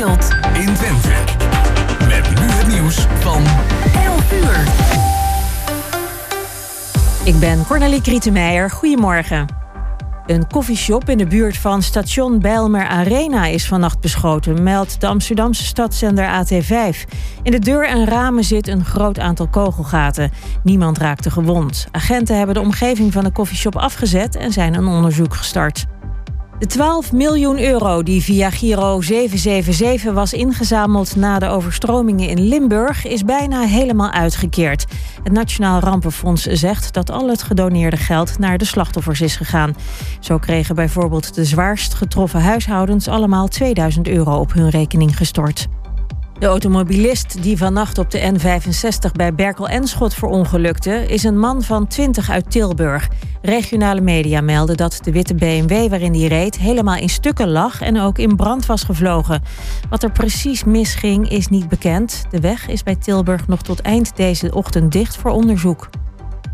In Twente. Met nu het nieuws van 11 uur. Ik ben Cornelie Krietenmeijer. Goedemorgen. Een koffieshop in de buurt van station Bijlmer Arena is vannacht beschoten, meldt de Amsterdamse stadszender AT5. In de deur en ramen zit een groot aantal kogelgaten. Niemand raakte gewond. Agenten hebben de omgeving van de koffieshop afgezet en zijn een onderzoek gestart. De 12 miljoen euro die via Giro 777 was ingezameld na de overstromingen in Limburg is bijna helemaal uitgekeerd. Het Nationaal Rampenfonds zegt dat al het gedoneerde geld naar de slachtoffers is gegaan. Zo kregen bijvoorbeeld de zwaarst getroffen huishoudens allemaal 2000 euro op hun rekening gestort. De automobilist die vannacht op de N65 bij Berkel-Enschot verongelukte... is een man van 20 uit Tilburg. Regionale media melden dat de witte BMW waarin hij reed... helemaal in stukken lag en ook in brand was gevlogen. Wat er precies misging is niet bekend. De weg is bij Tilburg nog tot eind deze ochtend dicht voor onderzoek.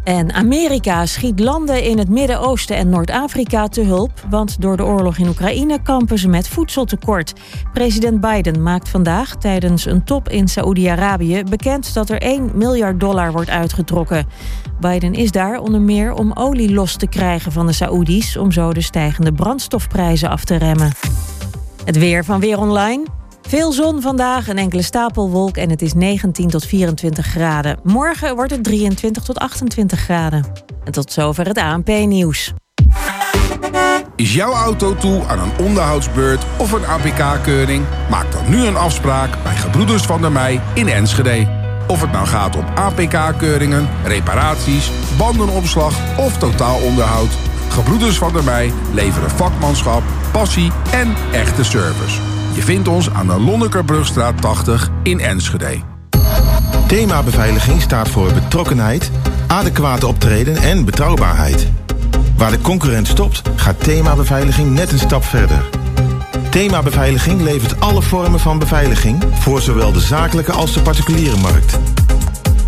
En Amerika schiet landen in het Midden-Oosten en Noord-Afrika te hulp, want door de oorlog in Oekraïne kampen ze met voedseltekort. President Biden maakt vandaag tijdens een top in Saoedi-Arabië bekend dat er 1 miljard dollar wordt uitgetrokken. Biden is daar onder meer om olie los te krijgen van de Saoedi's, om zo de stijgende brandstofprijzen af te remmen. Het weer van Weer Online. Veel zon vandaag, een enkele stapelwolk en het is 19 tot 24 graden. Morgen wordt het 23 tot 28 graden. En tot zover het ANP-nieuws. Is jouw auto toe aan een onderhoudsbeurt of een APK-keuring? Maak dan nu een afspraak bij Gebroeders van der Mei in Enschede. Of het nou gaat om APK-keuringen, reparaties, bandenopslag of totaalonderhoud. Gebroeders van der Mei leveren vakmanschap, passie en echte service. Je vindt ons aan de Lonnekerbrugstraat 80 in Enschede. Thema beveiliging staat voor betrokkenheid, adequate optreden en betrouwbaarheid. Waar de concurrent stopt, gaat thema beveiliging net een stap verder. Thema beveiliging levert alle vormen van beveiliging voor zowel de zakelijke als de particuliere markt.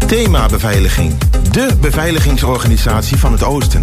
Thema beveiliging, de beveiligingsorganisatie van het Oosten.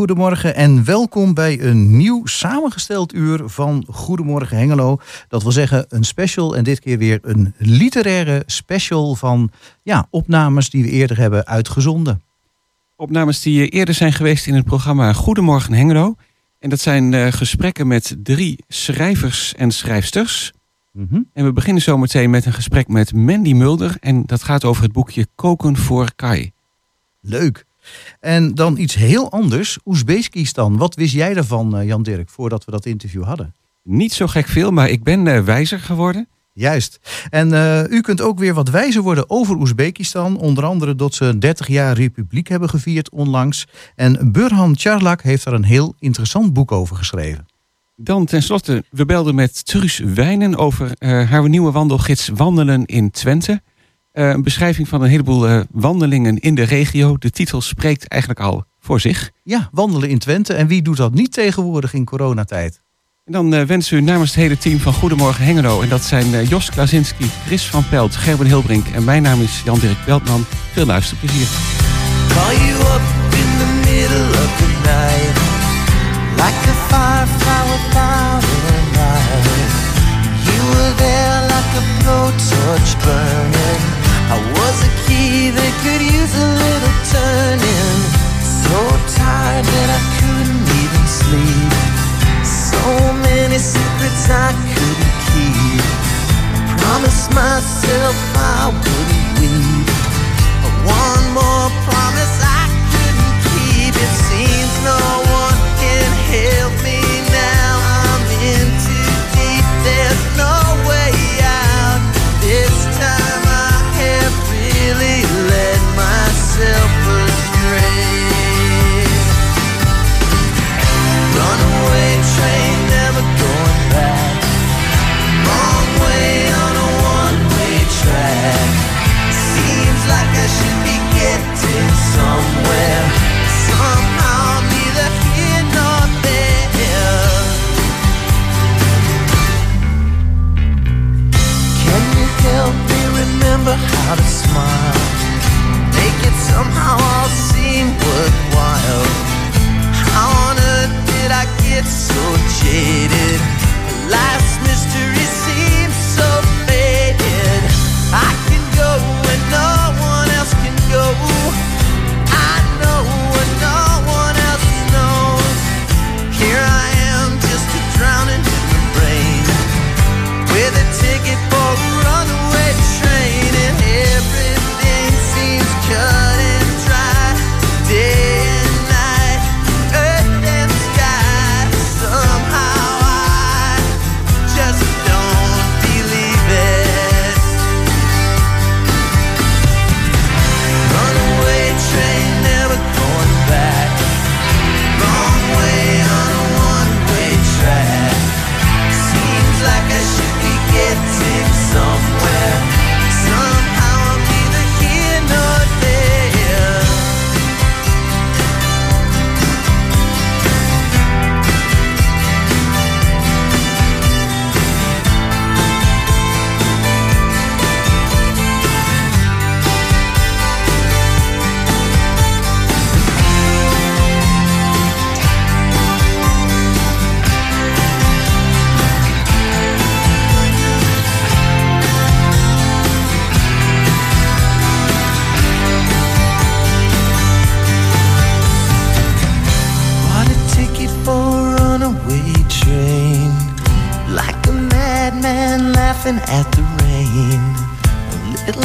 Goedemorgen en welkom bij een nieuw samengesteld uur van Goedemorgen Hengelo. Dat wil zeggen een special en dit keer weer een literaire special van ja, opnames die we eerder hebben uitgezonden. Opnames die eh, eerder zijn geweest in het programma Goedemorgen Hengelo. En dat zijn eh, gesprekken met drie schrijvers en schrijfsters. Mhm. En we beginnen zometeen met een gesprek met Mandy Mulder. En dat gaat over het boekje Koken voor Kai. Leuk. En dan iets heel anders, Oezbekistan. Wat wist jij daarvan, eh, Jan Dirk, voordat we dat interview hadden? Niet zo gek veel, maar ik ben eh, wijzer geworden. Juist. En eh, u kunt ook weer wat wijzer worden over Oezbekistan. Onder andere dat ze 30 jaar republiek hebben gevierd onlangs. En Burhan Charlak heeft daar een heel interessant boek over geschreven. Dan tenslotte, we belden met Truus Wijnen over haar nieuwe wandelgids Wandelen in Twente. Eh, een beschrijving van een heleboel eh, wandelingen in de regio. De titel spreekt eigenlijk al voor zich. Ja, wandelen in Twente. En wie doet dat niet tegenwoordig in coronatijd? En dan eh, wensen we namens het hele team van Goedemorgen Hengelo... en dat zijn eh, Jos Klazinski, Chris van Pelt, Gerben Hilbrink... en mijn naam is Jan-Dirk Beltman. Veel luisterplezier. Call you up in the middle of the night Like a firefly without a light You were there like a blowtorch burning key could use a little turning. So tired that I couldn't even sleep. So many secrets I couldn't keep. I promised myself I wouldn't we? One more promise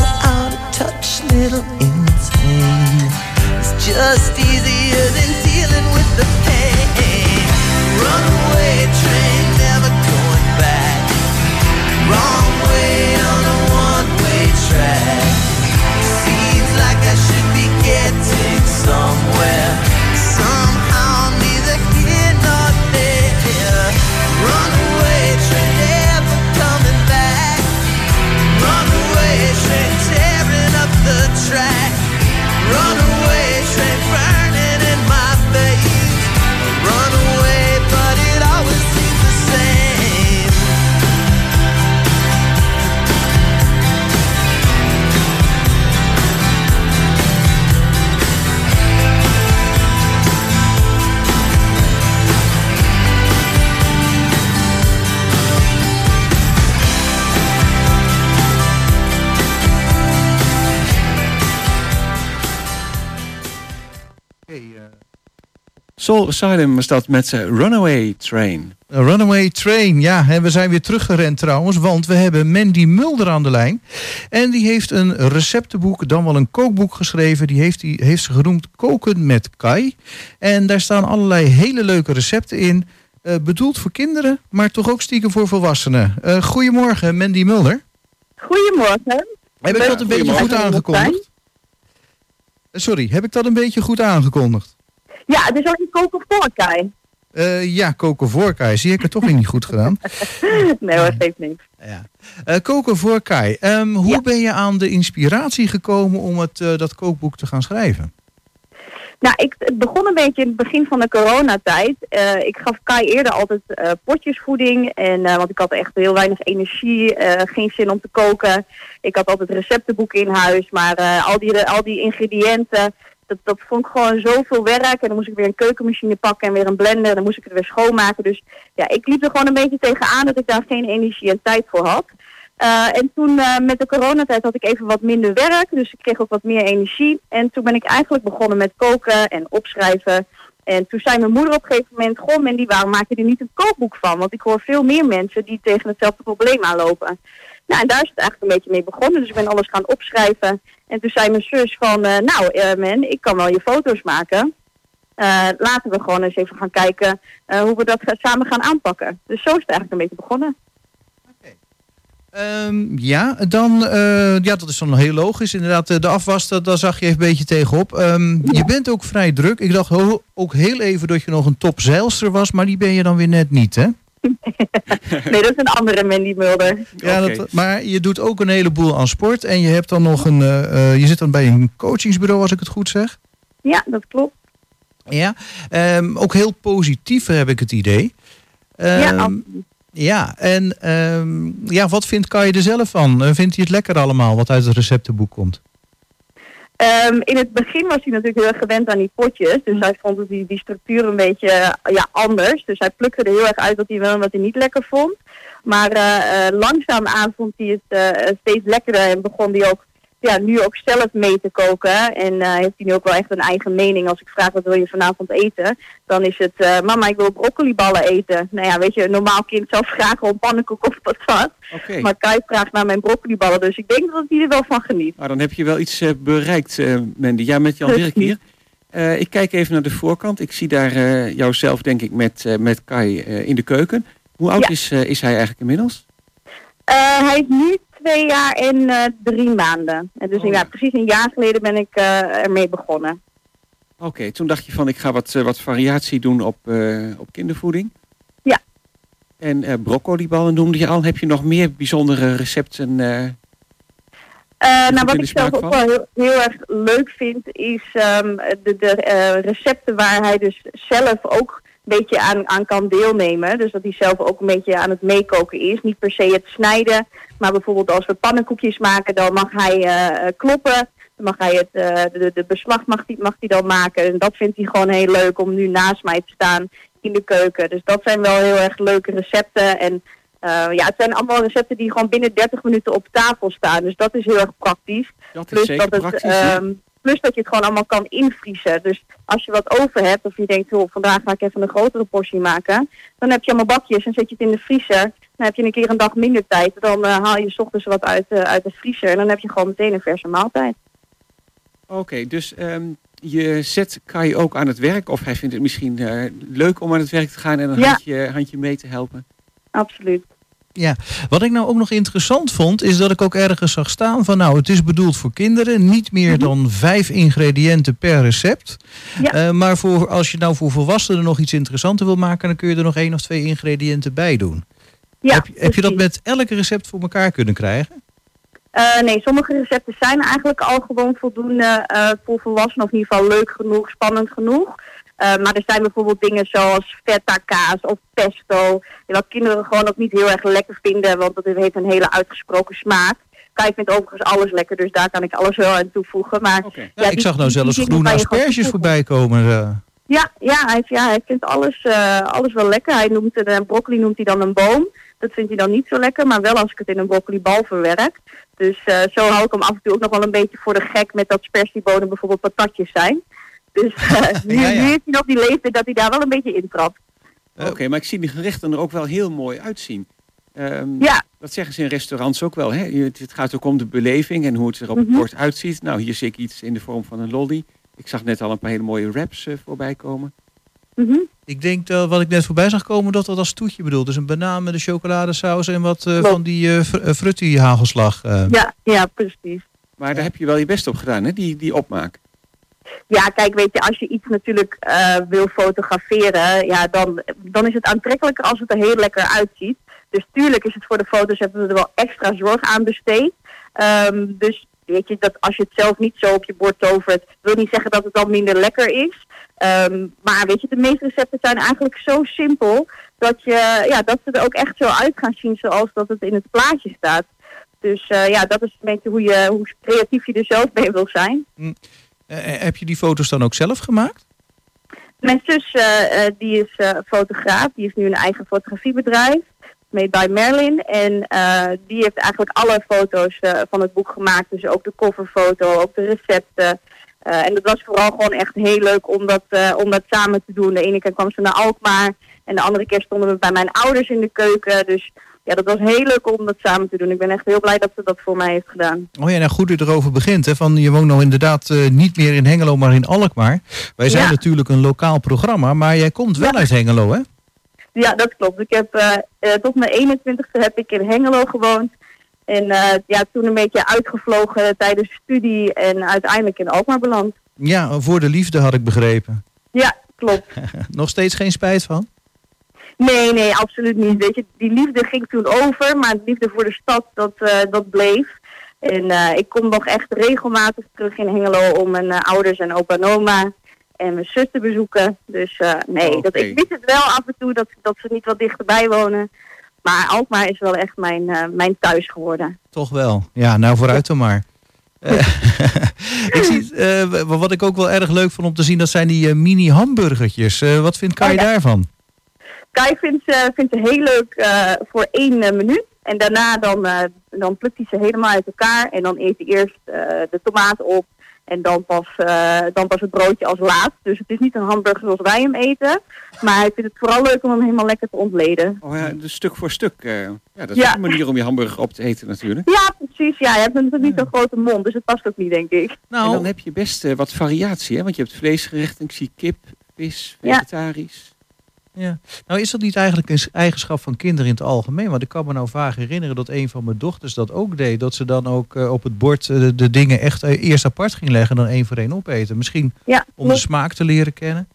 out of touch, little insane. It's just easier than dealing with the pain. Runaway train, never going back. Wrong way Soul Asylum was dat met eh, Runaway Train. Runaway Train, ja. En we zijn weer teruggerend trouwens, want we hebben Mandy Mulder aan de lijn. En die heeft een receptenboek, dan wel een kookboek geschreven. Die heeft, die heeft ze genoemd Koken met Kai. En daar staan allerlei hele leuke recepten in. eh, bedoeld voor kinderen, maar toch ook stiekem voor volwassenen. Eh, goedemorgen, Mandy Mulder. Goedemorgen. Heb ik dat een beetje goed aangekondigd? Eh, Sorry, heb ik dat een beetje goed aangekondigd? Ja, het is ook een koken voor Kai. Eh, ja, koken voor Kai. Zie ik het toch weer niet goed gedaan. Nee hoor, geeft niks. Ja. Eh, koken voor Kai. Ehm, hoe Ja. ben je aan de inspiratie gekomen om het, eh, dat kookboek te gaan schrijven? Nou, ik, het begon een beetje in het begin van de coronatijd. Eh ik gaf Kai eerder altijd potjesvoeding. En, want ik had echt heel weinig energie, geen zin om te koken. Ik had altijd receptenboeken in huis. Maar al, die, al die ingrediënten, dat, dat vond ik gewoon zoveel werk. En dan moest ik weer een keukenmachine pakken en weer een blender. En dan moest ik het weer schoonmaken. Dus ja, ik liep er gewoon een beetje tegenaan dat ik daar geen energie en tijd voor had. Eh, en toen eh, met de coronatijd had ik even wat minder werk, dus ik kreeg ook wat meer energie. En toen ben ik eigenlijk begonnen met koken en opschrijven. En toen zei mijn moeder op een gegeven moment, goh Mandy, waarom maak je er niet een kookboek van? Want ik hoor veel meer mensen die tegen hetzelfde probleem aanlopen. Nou, en daar is het eigenlijk een beetje mee begonnen. Dus ik ben alles gaan opschrijven. En toen zei mijn zus van, eh, nou eh man, ik kan wel je foto's maken. Eh, laten we gewoon eens even gaan kijken hoe we dat samen gaan aanpakken. Dus zo is het eigenlijk een beetje begonnen. Ehm, ja, dan, ja, dat is dan heel logisch. Inderdaad, de afwas, dat, daar zag je even een beetje tegenop. Ehm, Je bent ook vrij druk. Ik dacht ook heel even dat je nog een topzeilster was, maar die ben je dan weer net niet, hè? Nee, dat is een andere Mandy Mulder. Ja, dat, maar je doet ook een heleboel aan sport. En je hebt dan nog een. eh, eh, je zit dan bij een coachingsbureau, als ik het goed zeg. Ja, dat klopt. Ja. Ehm, ook heel positief heb ik het idee. ja, Ehm, absoluut. ja, en ehm, ja, wat vindt Kai er zelf van? Eh, Vindt hij het lekker allemaal wat uit het receptenboek komt? Ehm, in het begin was hij natuurlijk heel erg gewend aan die potjes. Dus hij vond die, die structuur een beetje eh, ja, anders. Dus hij plukte er heel erg uit wat hij wel en wat hij niet lekker vond. Maar eh, eh, langzaamaan vond hij het steeds lekkerder en begon hij ook ja, nu ook zelf mee te koken. En eh, heeft hij nu ook wel echt een eigen mening. Als ik vraag wat wil je vanavond eten, dan is het eh, mama ik wil broccoliballen eten. Nou ja, weet je, een normaal kind zou vragen om pannenkoek of patat. Oké. Maar Kai vraagt naar mijn broccoliballen. Dus ik denk dat hij er wel van geniet. Nou, dan heb je wel iets eh, bereikt, Mandy. Ja, met Jan Dirk hier. Ik kijk even naar de voorkant. Ik zie daar jouzelf, denk ik, met, met Kai in de keuken. Hoe oud Ja. is, is hij eigenlijk inmiddels? Hij is nu twee jaar en eh, drie maanden. En dus Oh, ja, ja. precies een jaar geleden ben ik eh, ermee begonnen. Oké, toen dacht je van ik ga wat, eh, wat variatie doen op, op kindervoeding. Ja. En broccoliballen noemde je al. Heb je nog meer bijzondere recepten? nou, wat ik zelf ook wel heel, heel erg leuk vind, is ehm, de, de recepten waar hij dus zelf ook beetje aan, aan kan deelnemen. Dus dat hij zelf ook een beetje aan het meekoken is. Niet per se het snijden, maar bijvoorbeeld als we pannenkoekjes maken, dan mag hij eh, eh, kloppen. Dan mag hij het, eh, de, de beslag mag hij, mag hij dan maken. En dat vindt hij gewoon heel leuk om nu naast mij te staan in de keuken. Dus dat zijn wel heel erg leuke recepten. En eh, ja, het zijn allemaal recepten die gewoon binnen 30 minuten op tafel staan. Dus dat is heel erg praktisch. dat is Plus zeker dat, het, praktisch. Plus dat je het gewoon allemaal kan invriezen. Dus als je wat over hebt, of je denkt, joh, vandaag ga ik even een grotere portie maken. Dan heb je allemaal bakjes en zet je het in de vriezer. Dan heb je een keer een dag minder tijd. Dan eh, haal je 's ochtends wat uit, eh, uit de vriezer. En dan heb je gewoon meteen een verse maaltijd. Oké, dus ehm, je zet Kai ook aan het werk. Of hij vindt het misschien eh, leuk om aan het werk te gaan en een Ja. handje, handje mee te helpen. Absoluut. Wat ik nou ook nog interessant vond, is dat ik ook ergens zag staan van nou, het is bedoeld voor kinderen, niet meer dan vijf ingrediënten per recept. Ja. Eh, maar voor, als je nou voor volwassenen nog iets interessanter wil maken, dan kun je er nog één of twee ingrediënten bij doen. Ja, heb, je- heb je dat met elk recept voor elkaar kunnen krijgen? Eh, nee, sommige recepten zijn eigenlijk al gewoon voldoende eh, voor volwassenen. Of in ieder geval leuk genoeg, spannend genoeg. Eh, maar er zijn bijvoorbeeld dingen zoals feta kaas of pesto. Wat kinderen gewoon ook niet heel erg lekker vinden. Want dat heeft een hele uitgesproken smaak. Kai vindt overigens alles lekker, dus daar kan ik alles wel aan toevoegen. Maar. Ja, Ja, ik die- zag nou zelfs groene asperges voorbij komen. eh. ja, ja, hij, ja, hij vindt alles, eh, alles wel lekker. Hij noemt het, eh, broccoli noemt hij dan een boom. Dat vindt hij dan niet zo lekker, maar wel als ik het in een broccolibal verwerk. Dus eh, zo hou ik hem af en toe ook nog wel een beetje voor de gek met dat spersiebonen bijvoorbeeld patatjes zijn. Dus eh, nu, Ja, ja. nu is hij nog die leeftijd dat hij daar wel een beetje intrapt. Oké, maar ik zie die gerechten er ook wel heel mooi uitzien. Ehm, Ja, Dat zeggen ze in restaurants ook wel. Hè? Het gaat ook om de beleving en hoe het er op het Mhm. bord uitziet. Nou, hier zie ik iets in de vorm van een lolly. Ik zag net al een paar hele mooie wraps eh, voorbij komen. mhm. Ik denk dat wat ik net voorbij zag komen, dat dat als toetje bedoeld is. Een banaan met een chocoladesaus en wat eh, van die eh fr- eh, frutti hagelslag. eh. ja, ja, precies. Maar daar heb je wel je best op gedaan, hè? Die, die opmaak. Ja, kijk, weet je, als je iets natuurlijk eh, wil fotograferen, ja, dan, dan is het aantrekkelijker als het er heel lekker uitziet. Dus tuurlijk is het voor de foto's hebben we er wel extra zorg aan besteed. Ehm, dus weet je, dat als je het zelf niet zo op je bord tovert, wil niet zeggen dat het dan minder lekker is. Ehm, maar weet je, de meeste recepten zijn eigenlijk zo simpel dat, je, ja, dat ze er ook echt zo uit gaan zien zoals dat het in het plaatje staat. Dus eh, ja, dat is een beetje hoe, je, hoe creatief je er zelf mee wil zijn. Eh, heb je die foto's dan ook zelf gemaakt? Mijn zus, eh, eh, die is eh, fotograaf, die heeft nu een eigen fotografiebedrijf, Made by Merlin. En eh, die heeft eigenlijk alle foto's eh, van het boek gemaakt, dus ook de coverfoto, ook de recepten. Eh, en dat was vooral gewoon echt heel leuk om dat, eh, om dat samen te doen. De ene keer kwam ze naar Alkmaar en de andere keer stonden we bij mijn ouders in de keuken. Dus ja, dat was heel leuk om dat samen te doen. Ik ben echt heel blij dat ze dat voor mij heeft gedaan. Oh ja, nou goed u erover begint. Hè, van, je woont nou inderdaad eh, niet meer in Hengelo, maar in Alkmaar. Wij zijn Ja. natuurlijk een lokaal programma, maar jij komt wel Ja. uit Hengelo, hè? Ja, dat klopt. Ik heb eh, eh, tot mijn 21ste heb ik in Hengelo gewoond. En ja, toen een beetje uitgevlogen tijdens studie en uiteindelijk in Alkmaar beland. Ja, voor de liefde had ik begrepen. Ja, klopt. Nog steeds geen spijt van? Nee, nee, absoluut niet. Weet je, die liefde ging toen over, maar de liefde voor de stad, dat, eh, dat bleef. En eh, ik kom nog echt regelmatig terug in Hengelo om mijn eh, ouders en opa en oma en mijn zus te bezoeken. Dus nee, dat, ik wist het wel af en toe dat, dat ze niet wat dichterbij wonen. Maar Alkmaar is wel echt mijn, mijn thuis geworden. Toch wel. Ja, nou vooruit dan maar. Ik zie, wat ik ook wel erg leuk vond om te zien, dat zijn die mini hamburgertjes. Eh, wat vindt Kai Oh, ja. daarvan? Kai vindt ze, vindt ze heel leuk eh, voor één eh, minuut. En daarna dan, eh, dan plukt hij ze helemaal uit elkaar. En dan eet hij eerst eh, de tomaat op. En dan pas, eh, dan pas het broodje als laatst. Dus het is niet een hamburger zoals wij hem eten. Maar hij vindt het vooral leuk om hem helemaal lekker te ontleden. Oh ja, dus stuk voor stuk. eh, ja, dat is Ja. een manier om je hamburger op te eten natuurlijk. Ja, precies. Ja, je hebt natuurlijk niet zo'n grote mond. Dus het past ook niet, denk ik. En Nou, dan heb je best eh, wat variatie, hè? want je hebt vleesgerechten, ik zie kip, vis, vegetarisch. Ja. Nou is dat niet eigenlijk een eigenschap van kinderen in het algemeen? Want ik kan me nou vaag herinneren dat een van mijn dochters dat ook deed. Dat ze dan ook eh, op het bord eh, de, de dingen echt eh, eerst apart ging leggen en dan één voor één opeten. Misschien Ja, om de smaak te leren kennen.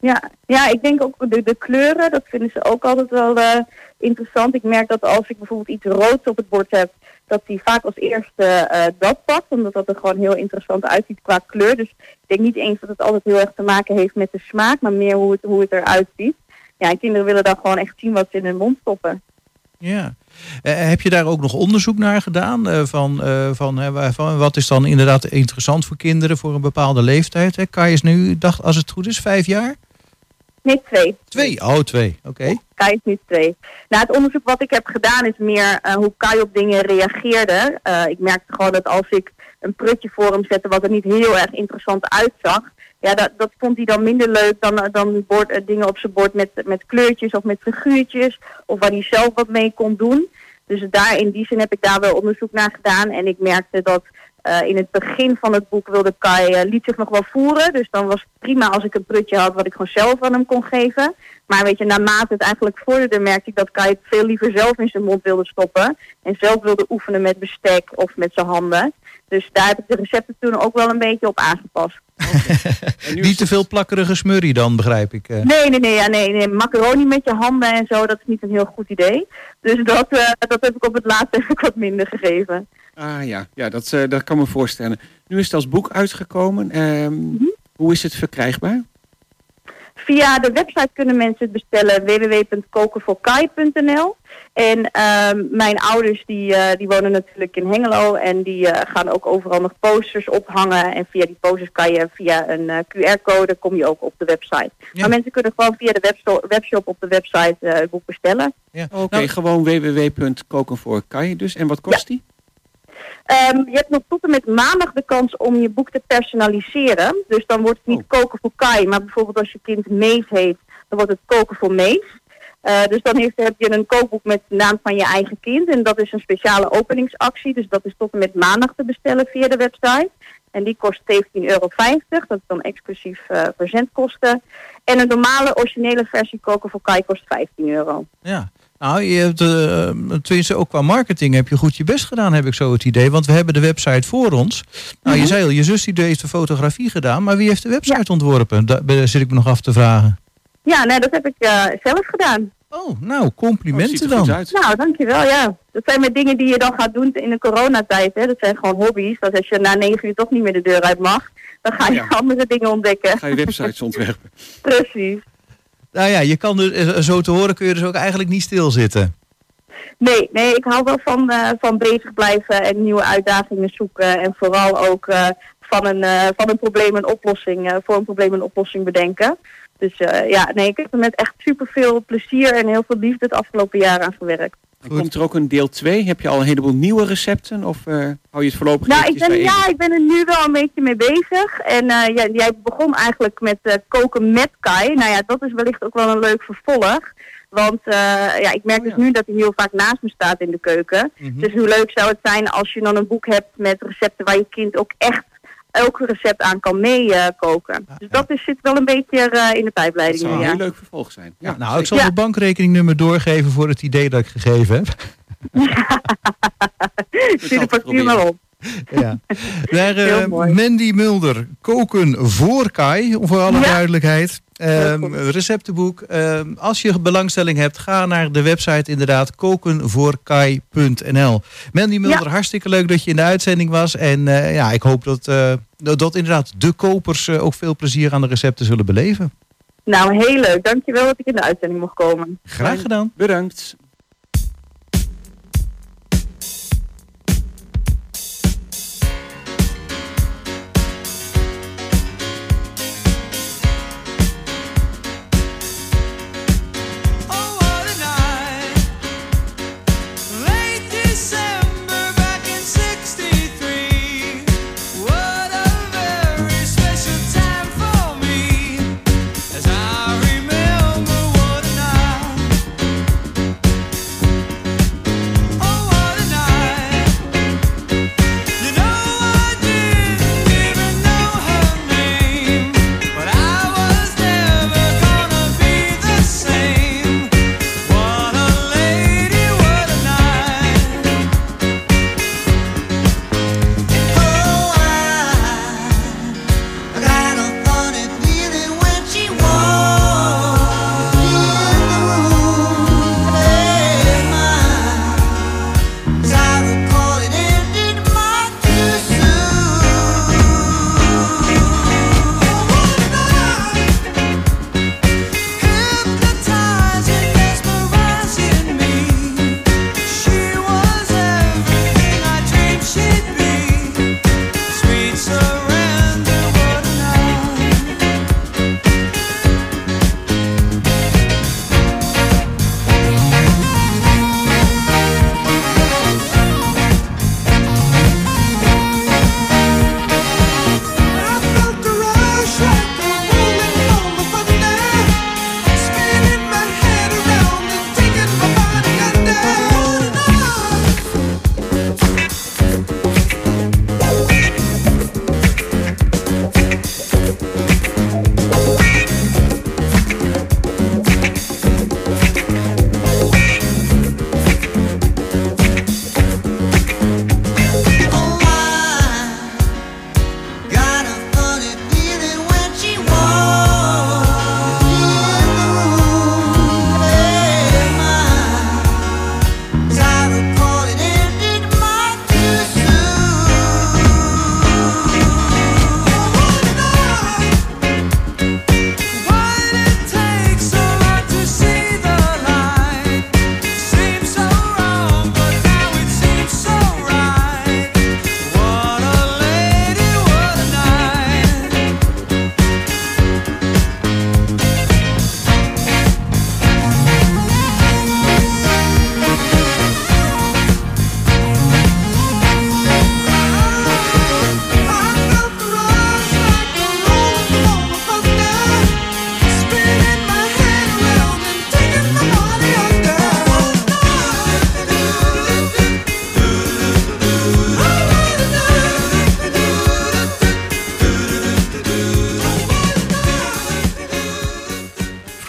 Ja, ja, ik denk ook de, de kleuren, dat vinden ze ook altijd wel interessant. Ik merk dat als ik bijvoorbeeld iets roods op het bord heb, dat die vaak als eerste dat pakt. Omdat dat er gewoon heel interessant uitziet qua kleur. Dus ik denk niet eens dat het altijd heel erg te maken heeft met de smaak, maar meer hoe het, hoe het eruit ziet. Ja, en kinderen willen dan gewoon echt zien wat ze in hun mond stoppen. Ja. Eh, heb je daar ook nog onderzoek naar gedaan? eh, van, eh, van, wat is dan inderdaad interessant voor kinderen voor een bepaalde leeftijd? Hè? Kai is nu, dacht, als het goed is, vijf jaar? Nee, twee. Twee. Oh, twee. Oké. Kai is nu twee. Nou, het onderzoek wat ik heb gedaan is meer hoe Kai op dingen reageerde. Ik merkte gewoon dat als ik een prutje voor hem zette wat er niet heel erg interessant uitzag, ja, dat, dat vond hij dan minder leuk dan, dan bord, eh, dingen op zijn bord met, met kleurtjes of met figuurtjes, of waar hij zelf wat mee kon doen. Dus daar in die zin heb ik daar wel onderzoek naar gedaan. En ik merkte dat eh, in het begin van het boek wilde Kai, eh, liet zich nog wel voeren. Dus dan was het prima als ik een prutje had wat ik gewoon zelf aan hem kon geven. Maar weet je, naarmate het eigenlijk vorderde, merkte ik dat Kai het veel liever zelf in zijn mond wilde stoppen. En zelf wilde oefenen met bestek of met zijn handen. Dus daar heb ik de recepten toen ook wel een beetje op aangepast. Niet te veel plakkerige smurrie dan, begrijp ik. eh. Nee, nee, nee, ja, nee, nee. Macaroni met je handen en zo, dat is niet een heel goed idee. Dus dat, eh, dat heb ik op het laatste heb ik wat minder gegeven. Ah ja, ja dat, eh, dat kan me voorstellen. Nu is het als boek uitgekomen. Ehm, Mhm. Hoe is het verkrijgbaar? Via de website kunnen mensen het bestellen www.kokenvoorkai.nl. En ehm, mijn ouders die, eh, die wonen natuurlijk in Hengelo en die eh, gaan ook overal nog posters ophangen. En via die posters kan je via een eh, QR-code kom je ook op de website. Ja. Maar mensen kunnen gewoon via de webshop op de website eh, het boek bestellen. Ja. Oké, Nou, gewoon www.kokenvoorkai dus. En wat kost die? Ehm, je hebt nog tot en met maandag de kans om je boek te personaliseren. Dus dan wordt het niet koken voor Kai, maar bijvoorbeeld als je kind Mees heet, dan wordt het koken voor Mees. Eh, dus dan heeft, heb je een kookboek met de naam van je eigen kind. En dat is een speciale openingsactie. Dus dat is tot en met maandag te bestellen via de website. En die kost 17,50 euro. Dat is dan exclusief eh, verzendkosten. En een normale originele versie koken voor Kai kost 15 euro. Ja. Nou, je hebt, eh, tenminste ook qua marketing heb je goed je best gedaan, heb ik zo het idee. Want we hebben de website voor ons. Nou, je zei al, je zus die heeft de fotografie gedaan, maar wie heeft de website ontworpen? Daar zit ik me nog af te vragen. Ja, nee, dat heb ik eh, zelf gedaan. Oh, nou, Oh, complimenten goed dan. Nou, dankjewel, ja. Dat zijn met dingen die je dan gaat doen in de coronatijd. Hè. Dat zijn gewoon hobby's. Dat als je na negen uur toch niet meer de deur uit mag, dan ga je Ja. andere dingen ontdekken. Ga je websites ontwerpen. Precies. Nou ja, je kan dus, eh, zo te horen kun je dus ook eigenlijk niet stilzitten. Nee, nee, ik hou wel van, eh, van bezig blijven en nieuwe uitdagingen zoeken. En vooral ook eh, van, een, van een probleem een oplossing, voor een probleem een oplossing bedenken. Dus ja, nee, ik heb er met echt superveel plezier en heel veel liefde het afgelopen jaar aan gewerkt. Goed. komt er ook een deel 2? Heb je al een heleboel nieuwe recepten? Of eh, hou je het voorlopig Nou, ik ben, ja, ik ben er nu wel een beetje mee bezig. En eh, jij, jij begon eigenlijk met eh, koken met Kai. Nou ja, dat is wellicht ook wel een leuk vervolg. Want ja, ik merk Oh, dus nu dat hij heel vaak naast me staat in de keuken. Mhm. Dus hoe leuk zou het zijn als je dan een boek hebt met recepten waar je kind ook echt elk recept aan kan meekoken. dus dat is, zit wel een beetje eh, in de Dat pijpleiding zou nu, een ja. heel leuk vervolg zijn. Ja, nou, ik zal Ja. het bankrekeningnummer doorgeven voor het idee dat ik gegeven heb. Stuur de factuur maar op. Ja. Naar eh. Mandy Mulder, koken voor Kai, voor alle Ja. duidelijkheid. Ehm, receptenboek. Ehm, als je belangstelling hebt, ga naar de website inderdaad kokenvoorkai.nl. Mandy Mulder, hartstikke leuk dat je in de uitzending was. En eh, ja, ik hoop dat, eh, dat inderdaad de kopers eh, ook veel plezier aan de recepten zullen beleven. Nou, heel leuk. Dankjewel dat ik in de uitzending mocht komen. Graag gedaan. Bedankt.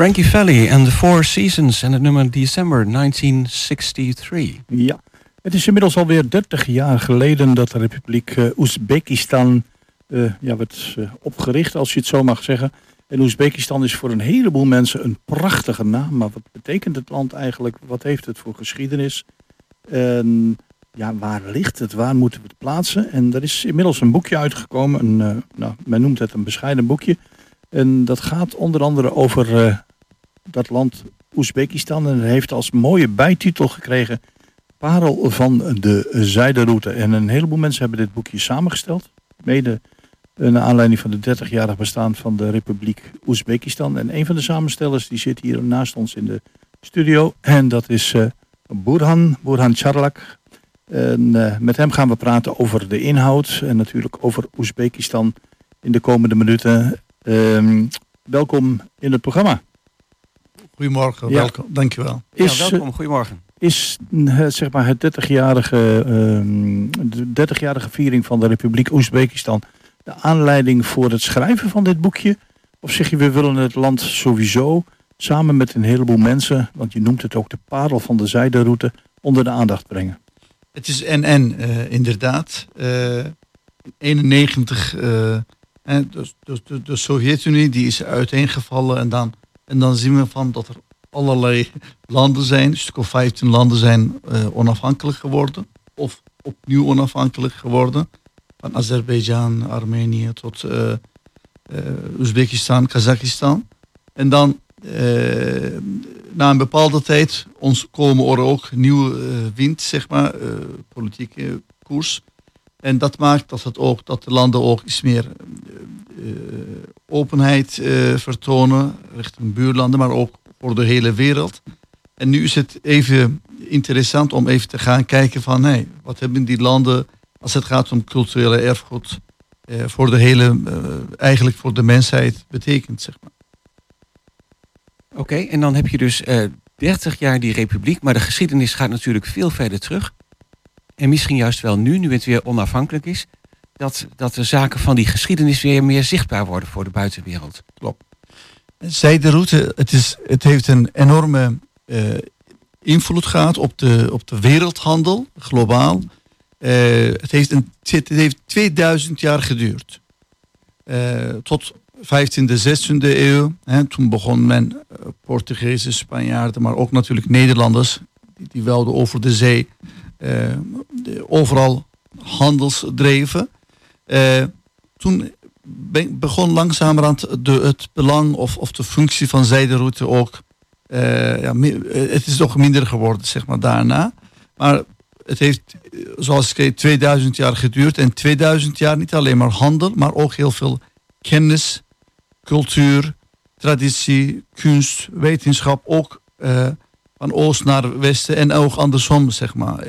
Frankie Valli en The Four Seasons en het nummer December 1963. Ja, het is inmiddels alweer 30 jaar geleden dat de Republiek eh, Oezbekistan eh, ja, werd eh, opgericht, als je het zo mag zeggen. En Oezbekistan is voor een heleboel mensen een prachtige naam. Maar wat betekent het land eigenlijk? Wat heeft het voor geschiedenis? En ja, waar ligt het? Waar moeten we het plaatsen? En er is inmiddels een boekje uitgekomen. Een, nou, men noemt het een bescheiden boekje. En dat gaat onder andere over dat land Oezbekistan. En heeft als mooie bijtitel gekregen Parel van de Zijderoute. En een heleboel mensen hebben dit boekje samengesteld. Mede naar aanleiding van de 30-jarig bestaan van de Republiek Oezbekistan. En een van de samenstellers die zit hier naast ons in de studio. En dat is eh Burhan, Burhan Charlak. En eh, met hem gaan we praten over de inhoud en natuurlijk over Oezbekistan in de komende minuten. Ehm, welkom in het programma. Goedemorgen, Ja. welkom. Dankjewel. Is, ja, welkom, goedemorgen. Is eh, zeg maar het 30-jarige, ehm, de 30-jarige viering van de Republiek Oezbekistan de aanleiding voor het schrijven van dit boekje? Of zeg je, we willen het land sowieso samen met een heleboel mensen, want je noemt het ook de parel van de zijderoute, onder de aandacht brengen? Het is en-en, eh, inderdaad. Eh, in 91, eh, hè, dus, dus, de, de Sovjet-Unie die is uiteengevallen. En dan, en dan zien we van dat er allerlei landen zijn, een stuk of 15 landen zijn eh, onafhankelijk geworden. Of opnieuw onafhankelijk geworden. Van Azerbeidzjan, Armenië tot eh, eh, Oezbekistan, Kazachstan. En dan na een bepaalde tijd ons komen er ook nieuwe wind, zeg maar, politieke koers. En dat maakt dat, het ook, dat de landen ook iets meer openheid eh, vertonen richting buurlanden, maar ook voor de hele wereld. En nu is het even interessant om even te gaan kijken van, hey, wat hebben die landen als het gaat om culturele erfgoed eh, voor de hele, eh, eigenlijk voor de mensheid betekent, zeg maar. Oké, en dan heb je dus eh 30 jaar die republiek, maar de geschiedenis gaat natuurlijk veel verder terug. En misschien juist wel nu, nu het weer onafhankelijk is, dat, dat de zaken van die geschiedenis weer meer zichtbaar worden voor de buitenwereld. Klopt. Zijderoute, het, is, het heeft een enorme eh, invloed gehad op de, op de wereldhandel, globaal. Eh, het, heeft een, het heeft 2000 jaar geduurd. Eh, tot 15e, 16e eeuw. Hè, toen begon men, Portugezen, Spanjaarden, maar ook natuurlijk Nederlanders, die, die over de zee de- overal handels dreven. Eh, toen be- begon langzamerhand de, het belang of, of de functie van zijderoute ook. eh, ja, eh, het is toch minder geworden, zeg maar, daarna. Maar het heeft, zoals ik zei, 2000 jaar geduurd. En 2000 jaar niet alleen maar handel, maar ook heel veel kennis, cultuur, traditie, kunst, wetenschap. Ook van oost naar westen en ook andersom, zeg maar.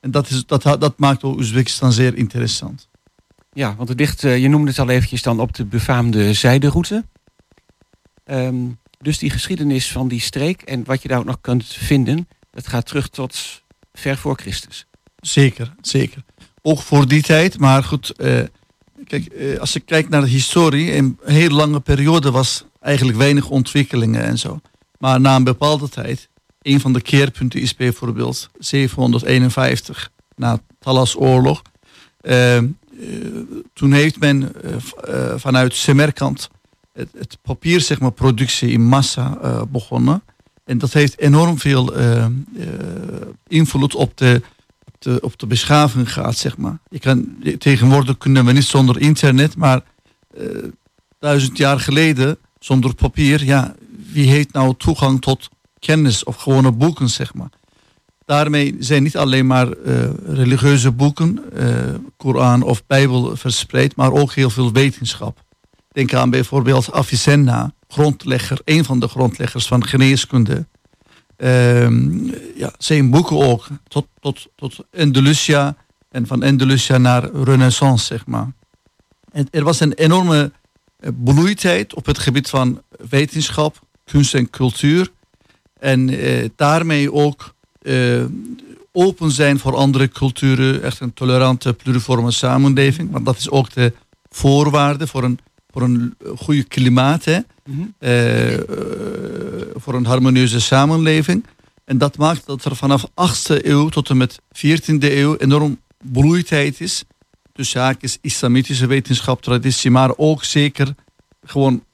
En dat, is, dat, dat maakt ook Oezbekistan zeer interessant. Ja, want het eh, je noemde het al eventjes dan op de befaamde zijderoute. Ehm, dus die geschiedenis van die streek en wat je daar ook nog kunt vinden, dat gaat terug tot ver voor Christus. Zeker, zeker. Ook voor die tijd, maar goed. eh, kijk, eh, als ik kijk naar de historie, een hele lange periode was eigenlijk weinig ontwikkelingen en zo. Maar na een bepaalde tijd, een van de keerpunten is bijvoorbeeld 751, na Talas-oorlog. eh, eh, toen heeft men eh, eh, vanuit Semerkant het, het papier, zeg maar, productie in massa eh, begonnen. En dat heeft enorm veel eh, eh, invloed op de op de, op de beschaving gaat, zeg maar. Kan, tegenwoordig kunnen we niet zonder internet, maar eh, duizend jaar geleden, zonder papier, ja, wie heeft nou toegang tot kennis of gewone boeken, zeg maar. Daarmee zijn niet alleen maar eh, religieuze boeken, eh, Koran of Bijbel verspreid, maar ook heel veel wetenschap. Denk aan bijvoorbeeld Avicenna, grondlegger, een van de grondleggers van geneeskunde. Ehm, ja, zijn boeken ook, tot, tot, tot Andalusia en van Andalusia naar Renaissance, zeg maar. En er was een enorme eh, bloeitijd op het gebied van wetenschap, kunst en cultuur. En eh, daarmee ook eh, open zijn voor andere culturen, echt een tolerante, pluriforme samenleving. Want dat is ook de voorwaarde voor een, voor een goede klimaat. Hè? eh, voor een harmonieuze samenleving. En dat maakt dat er vanaf 8e eeuw tot en met 14e eeuw enorm bloeitijd is. Dus zaakjes islamitische wetenschap, traditie, maar ook zeker gewoon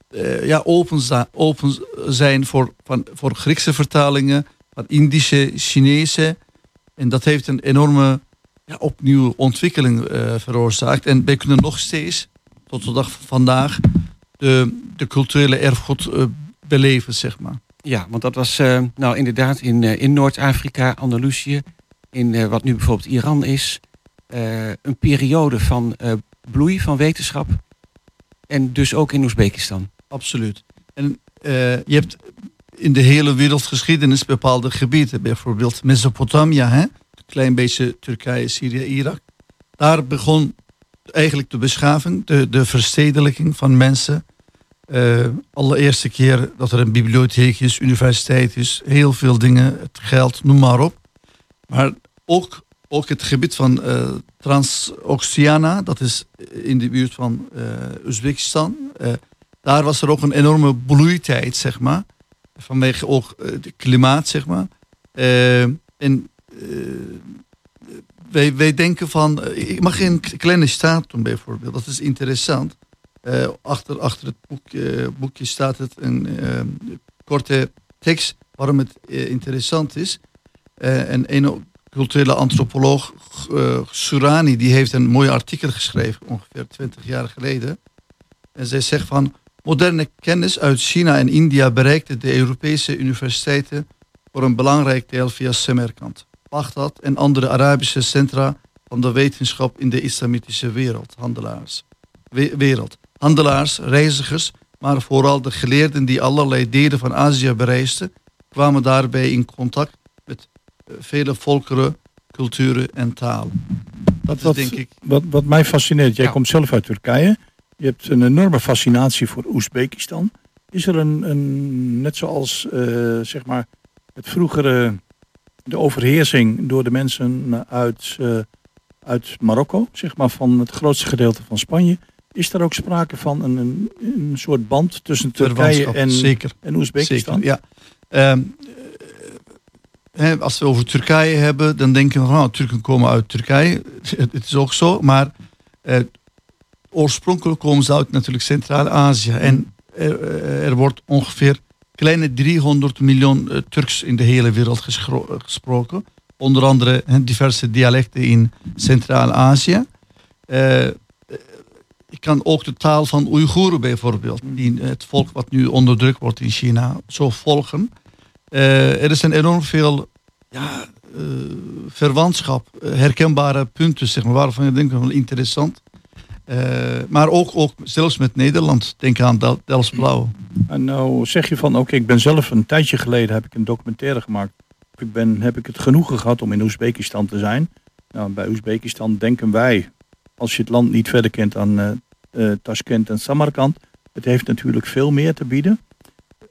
ja, open, open zijn voor, van, voor Griekse vertalingen, van Indische, Chinese. En dat heeft een enorme ja, opnieuw ontwikkeling eh, veroorzaakt. En wij kunnen nog steeds, tot de dag van vandaag, de, de culturele erfgoed eh, beleven, zeg maar. Ja, want dat was eh, nou inderdaad in, in Noord-Afrika, Andalusië, in wat nu bijvoorbeeld Iran is, een periode van bloei van wetenschap. En dus ook in Oezbekistan. Absoluut. En je hebt in de hele wereldgeschiedenis bepaalde gebieden. Bijvoorbeeld Mesopotamië, hè? een klein beetje Turkije, Syrië, Irak. Daar begon eigenlijk de beschaving, de, de verstedelijking van mensen. Eh, allereerste keer dat er een bibliotheek is, universiteit is, heel veel dingen, het geld, noem maar op. Maar ook, ook het gebied van eh Transoxiana, dat is in de buurt van eh Oezbekistan. Daar was er ook een enorme bloeitijd, zeg maar. Vanwege ook eh, het klimaat, zeg maar. Eh, en eh, wij, wij denken van, eh, ik mag een k- kleine staat doen bijvoorbeeld, dat is interessant. Eh, achter, achter het boek, eh, boekje staat het een eh, korte tekst waarom het eh, interessant is. Eh, en een culturele antropoloog, eh, Surani, die heeft een mooi artikel geschreven, ongeveer 20 jaar geleden. En zij zegt van, moderne kennis uit China en India bereikte de Europese universiteiten voor een belangrijk deel via Samarkand, Baghdad en andere Arabische centra van de wetenschap in de islamitische wereld, handelaars. We- wereld. Handelaars, reizigers, maar vooral de geleerden die allerlei delen van Azië bereisden, kwamen daarbij in contact met eh, vele volkeren, culturen en talen. Dat is Wat, denk ik. wat, wat mij fascineert, jij Ja. komt zelf uit Turkije. Je hebt een enorme fascinatie voor Oezbekistan. Is er een, een net zoals eh, zeg maar het vroegere, de overheersing door de mensen uit, eh, uit Marokko, zeg maar van het grootste gedeelte van Spanje. Is er ook sprake van een, een, een soort band tussen Turkije en, zeker. en Oezbekistan? Zeker, ja. Hè, als we over Turkije hebben, dan denken we van nou, Turken komen uit Turkije. Het, het is ook zo, maar eh, oorspronkelijk komen ze uit natuurlijk Centraal-Azië. En er, er wordt ongeveer kleine 300 miljoen eh, Turks in de hele wereld eh, gesproken. Onder andere diverse dialecten in Centraal-Azië. Eh, ik kan ook de taal van Oeigoeren bijvoorbeeld, die het volk wat nu onderdrukt wordt in China, zo volgen. Eh, er is een enorm veel ja, eh, verwantschap, eh, herkenbare punten, zeg maar, waarvan je denkt wel interessant. Eh, maar ook, ook zelfs met Nederland, denk aan Del- Delfts Blauw. En nou zeg je van, oké, ik ben zelf een tijdje geleden heb ik een documentaire gemaakt. Ik ben, heb ik het genoegen gehad om in Oezbekistan te zijn. Nou, bij Oezbekistan denken wij, als je het land niet verder kent eh eh, Tashkent en Samarkand, het heeft natuurlijk veel meer te bieden.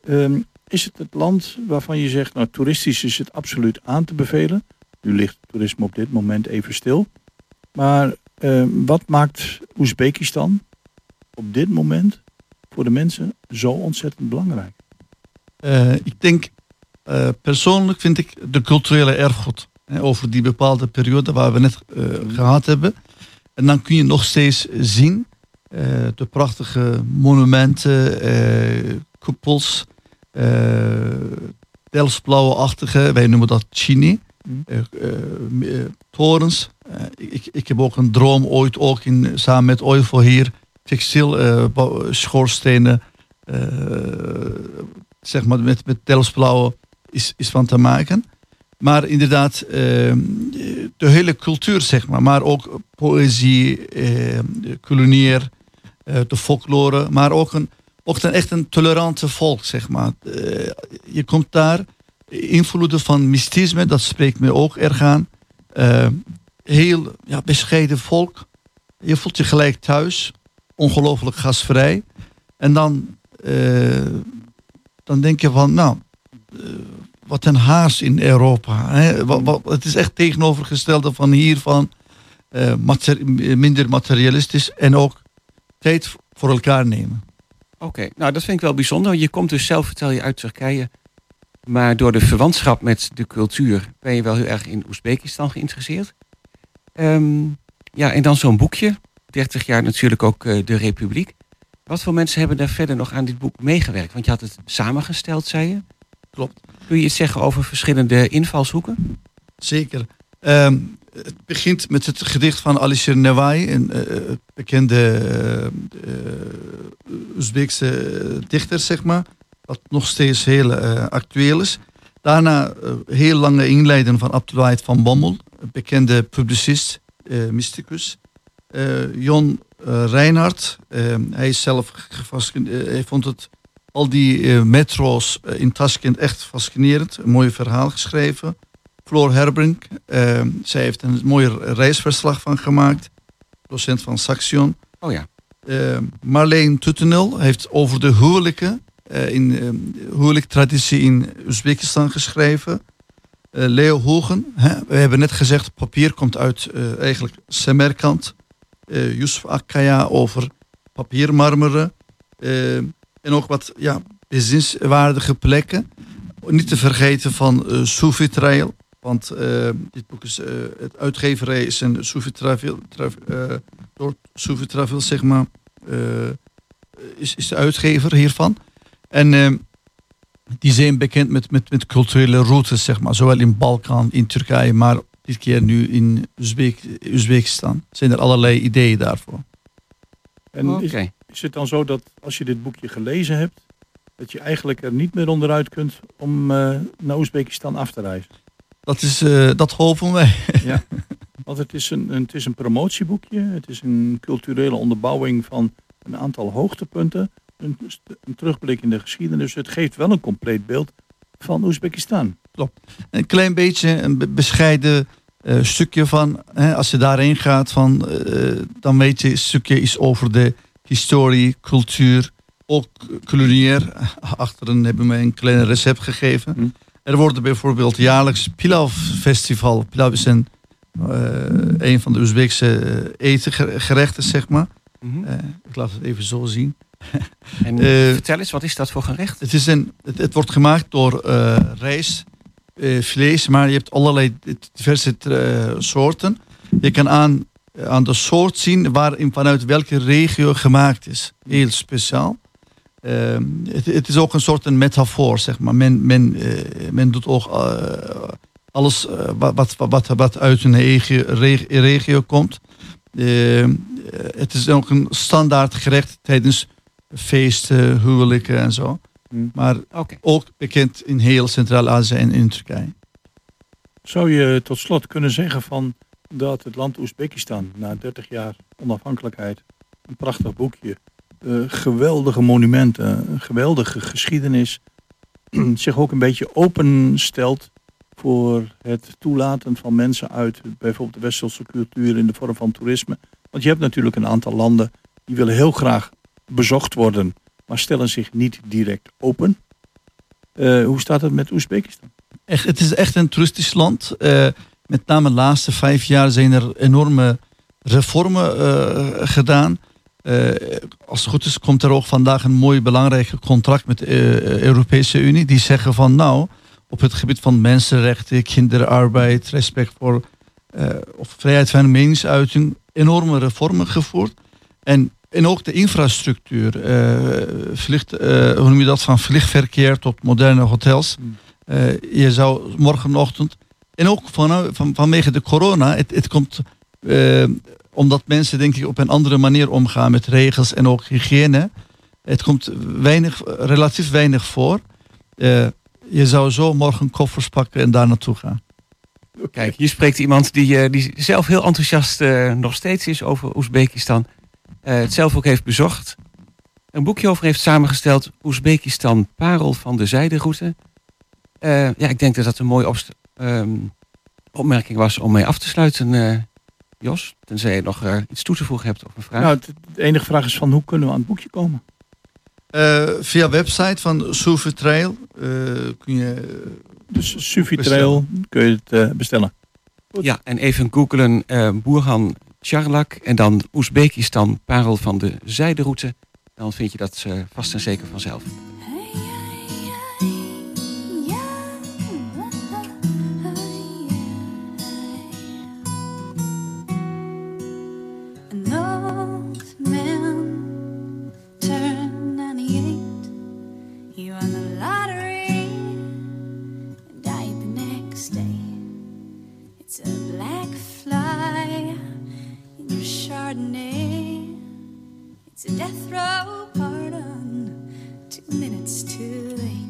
Ehm, is het het land waarvan je zegt, nou toeristisch is het absoluut aan te bevelen. Nu ligt toerisme op dit moment even stil. Maar ehm, wat maakt Oezbekistan op dit moment voor de mensen zo ontzettend belangrijk? Eh, ik denk, eh, persoonlijk vind ik de culturele erfgoed. Hè, over die bepaalde periode waar we net eh, gehad hebben. En dan kun je nog steeds zien eh, de prachtige monumenten, eh koepels, eh Delftsblauwe-achtige, wij noemen dat chini. Eh, eh, eh, torens. Ik, ik heb ook een droom ooit ook in, samen met Oivo hier textiel eh, bouw- schoorstenen zeg maar met, met is, is van te maken. Maar inderdaad, eh, de hele cultuur, zeg maar, maar ook poëzie, culinair, de folklore, maar ook een, ook een echt een tolerante volk, zeg maar. Je komt daar, invloeden van mysticisme, dat spreekt me ook erg aan. Eh, heel ja, bescheiden volk. Je voelt je gelijk thuis, ongelooflijk gastvrij. En dan, eh, dan denk je van, nou, eh, wat een haast in Europa. Hè? Wat, het is echt tegenovergestelde van hier, van eh, mater- minder materialistisch en ook tijd voor elkaar nemen. Oké, nou dat vind ik wel bijzonder. Je komt dus zelf, vertel je, uit Turkije. Maar door de verwantschap met de cultuur ben je wel heel erg in Oezbekistan geïnteresseerd. Ehm, ja, en dan zo'n boekje. 30 jaar natuurlijk ook eh, de Republiek. Wat voor mensen hebben daar verder nog aan dit boek meegewerkt? Want je had het samengesteld, zei je. Klopt. Kun je iets zeggen over verschillende invalshoeken? Zeker. Ehm, het begint met het gedicht van Alisher Nawai, een eh, bekende eh, eh, Oezbeekse eh, dichter, zeg maar. Wat nog steeds heel eh, actueel is. Daarna eh, heel lange inleiding van Abdullah van Bommel, bekende publicist, eh, mysticus. Jon Reinhardt, hij is zelf gefascineerd, hij vond het al die metro's in Tashkent echt fascinerend. Een mooi verhaal geschreven. Floor Herbrink, zij heeft een mooi reisverslag van gemaakt. Docent van Saxion. Oh ja. Marleen Tuttenel heeft over de huwelijken in eh, huwelijktraditie in Oezbekistan geschreven. Eh, Leo Hogen, hè, we hebben net gezegd, papier komt uit eh, eigenlijk Semerkant. Eh Yusuf Akkaya over papiermarmeren. Eh, en ook wat ja, bezienswaardige plekken. Niet te vergeten van eh Sufi. Want eh, dit boek is, eh, het uitgeverij is een Sufi Travel, Trav- eh, door Sufi Travel, zeg maar, eh, is, is de uitgever hiervan. En eh, die zijn bekend met, met, met culturele routes, zeg maar, zowel in Balkan, in Turkije, maar dit keer nu in Oezbek, Oezbekistan. Zijn er allerlei ideeën daarvoor. En is, Oké. is het dan zo dat als je dit boekje gelezen hebt, dat je eigenlijk er niet meer onderuit kunt om eh, naar Oezbekistan af te reizen? Dat, is, eh, dat hopen wij. Ja. Want het is, een- het is een promotieboekje, het is een culturele onderbouwing van een aantal hoogtepunten, een, een terugblik in de geschiedenis. Het geeft wel een compleet beeld van Oezbekistan. Een klein beetje een be- bescheiden eh, stukje van, hè, als je daarheen gaat, van, eh, dan weet je een stukje iets over de historie, cultuur, ook culinair. Achterin hebben we een klein recept gegeven. Hm. Er worden bijvoorbeeld jaarlijks Pilav Festival. Pilav is een, eh, een van de Oezbeekse eh, etengerechten, zeg maar. Mhm. Ik laat het even zo zien. En Eh, vertel eens, wat is dat voor gerecht? Het, is een, het, het wordt gemaakt door eh rijst, eh, vlees, maar je hebt allerlei diverse soorten. Je kan aan, aan de soort zien waar in, vanuit welke regio gemaakt is. Heel speciaal. Ehm, het, het is ook een soort een metafoor, zeg maar. Men, men, men doet ook alles wat, wat, wat, uit een regio, reg- regio komt. Ehm, eh, het is ook een standaard gerecht tijdens feesten, huwelijken en zo. Hmm. Maar ook bekend in heel Centraal-Azië en in Turkije. Zou je tot slot kunnen zeggen van dat het land Oezbekistan na 30 jaar onafhankelijkheid, een prachtig boekje, eh, geweldige monumenten, een geweldige geschiedenis, zich ook een beetje openstelt voor het toelaten van mensen uit bijvoorbeeld de westerse cultuur in de vorm van toerisme. Want je hebt natuurlijk een aantal landen die willen heel graag bezocht worden, maar stellen zich niet direct open. Eh, hoe staat het met Oezbekistan? Echt, het is echt een toeristisch land. Eh, met name de laatste vijf jaar zijn er enorme reformen eh, gedaan. Als het goed is, komt er ook vandaag een mooi belangrijk contract met de Europese Unie. Die zeggen van nou, op het gebied van mensenrechten, kinderarbeid, respect voor of vrijheid van meningsuiting, enorme reformen gevoerd. En, en ook de infrastructuur, eh, vliegt, eh, hoe noem je dat, van vliegverkeer tot moderne hotels. Eh, je zou morgenochtend, en ook van, van, vanwege de corona, het, het komt omdat mensen denk ik op een andere manier omgaan met regels en ook hygiëne. Het komt weinig, relatief weinig voor. Je zou zo morgen koffers pakken en daar naartoe gaan. Kijk, hier spreekt iemand die, die zelf heel enthousiast nog steeds is over Oezbekistan. Eh, het zelf ook heeft bezocht. Een boekje over heeft samengesteld. Oezbekistan, parel van de zijderoute. Eh, ja, ik denk dat dat een mooie opst- ehm, opmerking was om mee af te sluiten, eh, Jos. Tenzij je nog eh, iets toe te voegen hebt of een vraag. Nou, het- de enige vraag is van hoe kunnen we aan het boekje komen? Eh, via website van Sufi Trail eh, kun je... Dus Sufi Trail kun je het eh, bestellen. Ja, en even googlen eh Boerhan Charlak en dan Oezbekistan, parel van de zijderoute. Dan vind je dat eh, vast en zeker vanzelf. An old man turned 98. He won the lottery and died the next day. It's Chardonnay. It's a death row pardon, two minutes too late.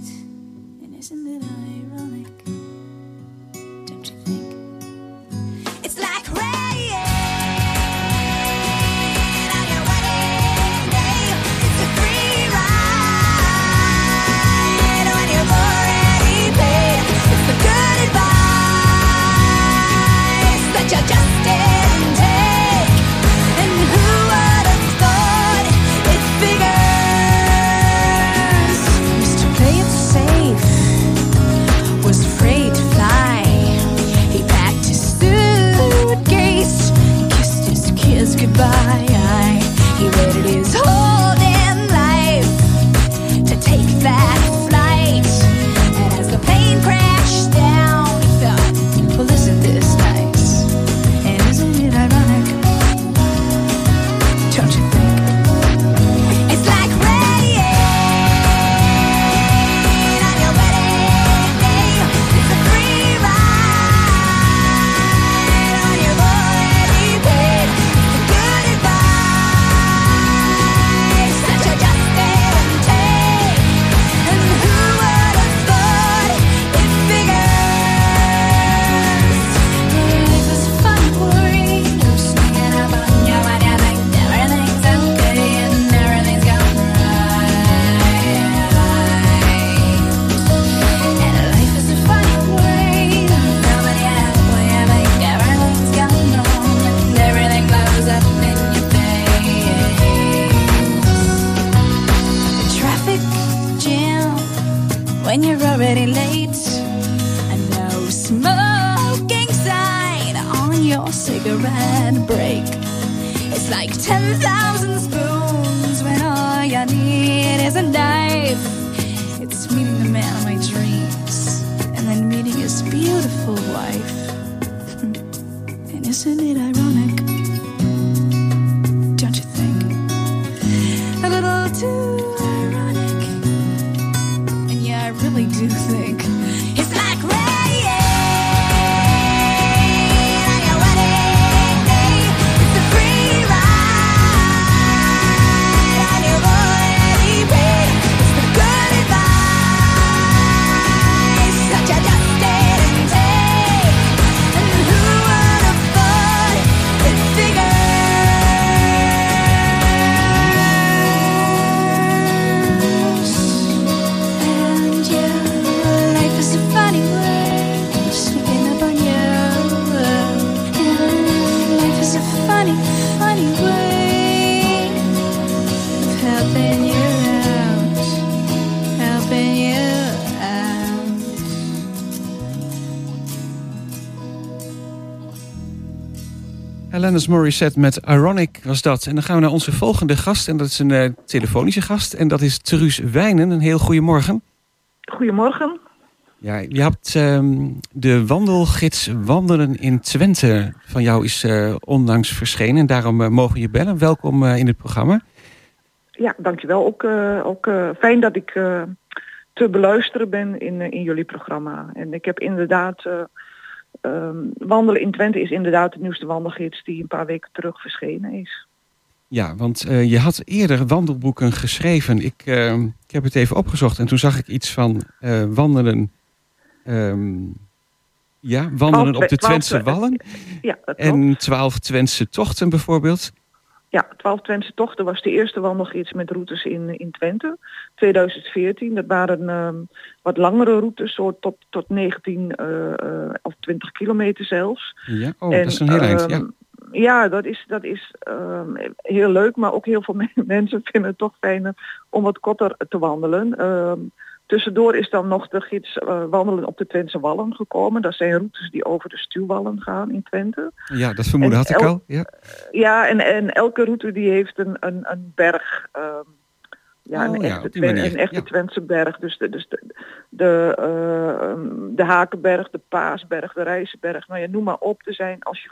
Alanis Morissette met Ironic was dat. En dan gaan we naar onze volgende gast. En dat is een eh, telefonische gast. En dat is Truus Wijnen. Een heel goedemorgen. Goedemorgen. Ja, je hebt ehm, de wandelgids Wandelen in Twente van jou is eh, onlangs verschenen. En daarom eh, mogen je bellen. Welkom in het programma. Ja, dankjewel. Ook, ook fijn dat ik te beluisteren ben in, in jullie programma. En ik heb inderdaad... eh, ehm, Wandelen in Twente is inderdaad de nieuwste wandelgids die een paar weken terug verschenen is. Ja, want eh, je had eerder wandelboeken geschreven. Ik, ehm, ik heb het even opgezocht en toen zag ik iets van eh, wandelen. ehm, ja, wandelen op de Twentse wallen. Ja. En twaalf Twentse tochten bijvoorbeeld. Ja, 12 Twentse tochten was de eerste wandelgids met routes in, in Twente. 2014. Dat waren ehm, wat langere routes, zo tot, tot 19 eh, eh, of 20 kilometer zelfs. Ja, oh, dat is een heel eind. Ja. ehm, ja, dat is, dat is ehm, heel leuk, maar ook heel veel me- mensen vinden het toch fijner om wat korter te wandelen. Tussendoor is dan nog de gids eh, wandelen op de Twentse Wallen gekomen. Dat zijn routes die over de Stuwwallen gaan in Twente. ja, dat vermoeden En had ik al. Ja. Ja, en, en elke route die heeft een, een, een berg. ehm, ja, Oh een, ja, echte, Twen- manier, een echte ja. Twentse berg. Dus de, dus de, de, eh, ehm, de Hakenberg, de Paasberg, de Rijzenberg. Nou ja, noem maar op. Er zijn, als je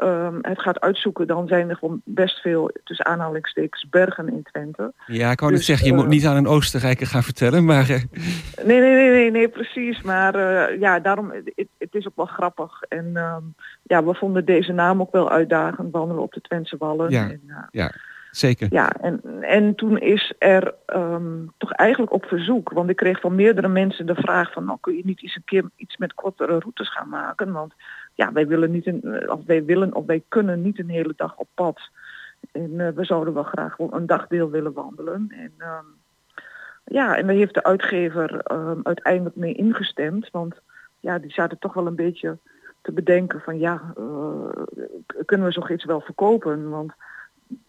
ehm, het gaat uitzoeken, dan zijn er gewoon best veel, tussen aanhalingstekens, bergen in Twente. ja, ik wou net Dus, zeggen, je eh, moet niet aan een Oostenrijker gaan vertellen. Maar eh, Nee, nee, nee, nee, nee precies. Maar eh, ja, daarom, het, het is ook wel grappig. En ehm, ja, we vonden deze naam ook wel uitdagend, wandelen op de Twentse Wallen. ja, En, eh, ja, zeker. Ja, en, en toen is er ehm, toch eigenlijk op verzoek, want ik kreeg van meerdere mensen de vraag van, nou kun je niet eens een keer iets met kortere routes gaan maken, want ja, wij willen niet een, eh, of wij willen of wij kunnen niet een hele dag op pad. En eh, we zouden wel graag een dagdeel willen wandelen. En ehm, ja, en daar heeft de uitgever ehm, uiteindelijk mee ingestemd, want ja, die zaten toch wel een beetje te bedenken van ja, eh, kunnen we zoiets wel verkopen? Want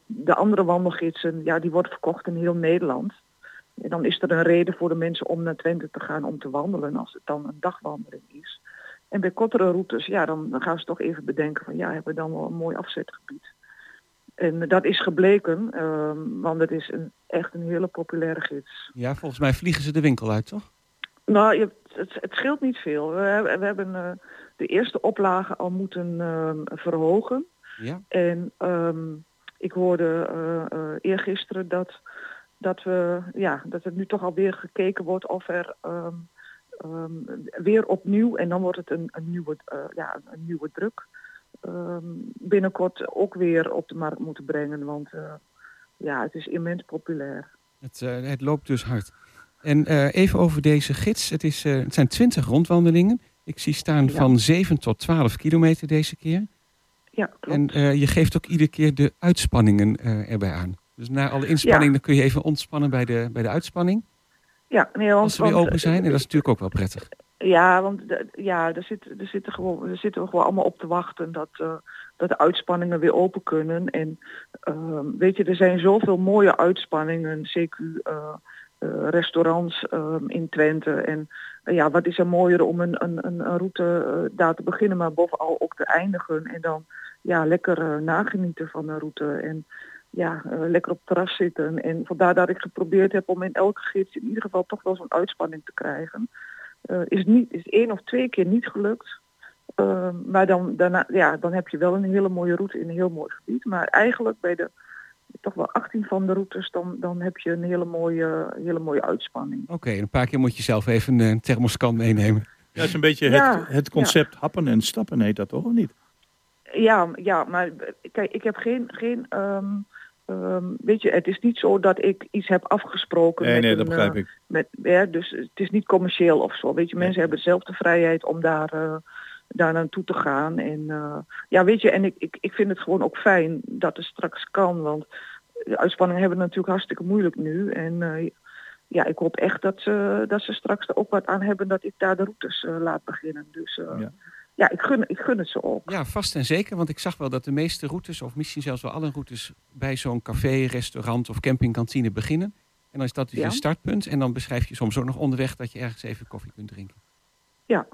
de andere wandelgidsen, ja, die wordt verkocht in heel Nederland. En dan is er een reden voor de mensen om naar Twente te gaan om te wandelen, als het dan een dagwandeling is. En bij kortere routes, ja, dan, dan gaan ze toch even bedenken van ja, hebben we dan wel een mooi afzetgebied. En dat is gebleken, ehm, want het is een, echt een hele populaire gids. Ja, volgens mij vliegen ze de winkel uit, toch? Nou, je, het, het scheelt niet veel. We, hebben- we hebben eh, de eerste oplage al moeten ehm, verhogen. Ja. En ehm, ik hoorde eh eh, eergisteren dat, dat, we, ja, dat er nu toch alweer gekeken wordt of er ehm, weer opnieuw, en dan wordt het een, een, nieuwe, eh, ja, een nieuwe druk, ehm, binnenkort ook weer op de markt moeten brengen. Want eh, ja, het is immens populair. Het, eh, het loopt dus hard. En even over deze gids. Het, is, het zijn 20 rondwandelingen. Ik zie staan Ja. van 7 tot 12 kilometer deze keer. Ja, klopt. En je geeft ook iedere keer de uitspanningen erbij aan. Dus na alle inspanning Ja. dan kun je even ontspannen bij de, bij de uitspanning. Ja, nee, want, Als ze weer want, open zijn. En dat is natuurlijk ook wel prettig. Ja, want ja, er, zit, er, zitten gewoon, er zitten we gewoon allemaal op te wachten dat, eh, dat de uitspanningen weer open kunnen. En ehm, weet je, er zijn zoveel mooie uitspanningen, CQ, eh, eh, restaurants ehm, in Twente. En ja, wat is er mooier om een, een, een, een route daar te beginnen, maar bovenal ook te eindigen. En dan ja, lekker nagenieten van de route. En ja, eh, lekker op het terras zitten. En vandaar dat ik geprobeerd heb om in elke gids in ieder geval toch wel zo'n uitspanning te krijgen. Eh, is, niet, is één of twee keer niet gelukt. Ehm, maar dan, daarna, ja, dan heb je wel een hele mooie route in een heel mooi gebied. Maar eigenlijk bij de toch wel 18 van de routes, dan, dan heb je een hele mooie, hele mooie uitspanning. Oké, en een paar keer moet je zelf even een thermoskan meenemen. Ja, dat is een beetje Ja, het, het concept happen en stappen heet dat toch, of niet? Ja, ja, maar kijk, ik heb geen, geen ehm, ehm, weet je, het is niet zo dat ik iets heb afgesproken. Nee, met nee, een, dat begrijp eh, ik. Met, ja, dus het is niet commercieel of zo. Weet je, mensen hebben dezelfde vrijheid om daar, eh, daar naartoe te gaan. En eh, ja, weet je, en ik, ik, ik vind het gewoon ook fijn dat het straks kan. Want de uitspanningen hebben het natuurlijk hartstikke moeilijk nu. En eh, ja, ik hoop echt dat ze, dat ze straks er ook wat aan hebben dat ik daar de routes eh, laat beginnen. Dus eh, Ja. Ja, ik, gun, ik gun het ze ook. Ja, vast en zeker. Want ik zag wel dat de meeste routes, of misschien zelfs wel alle routes, bij zo'n café, restaurant of campingkantine beginnen. En dan is dat dus Ja. je startpunt. En dan beschrijf je soms ook nog onderweg dat je ergens even koffie kunt drinken. Ja.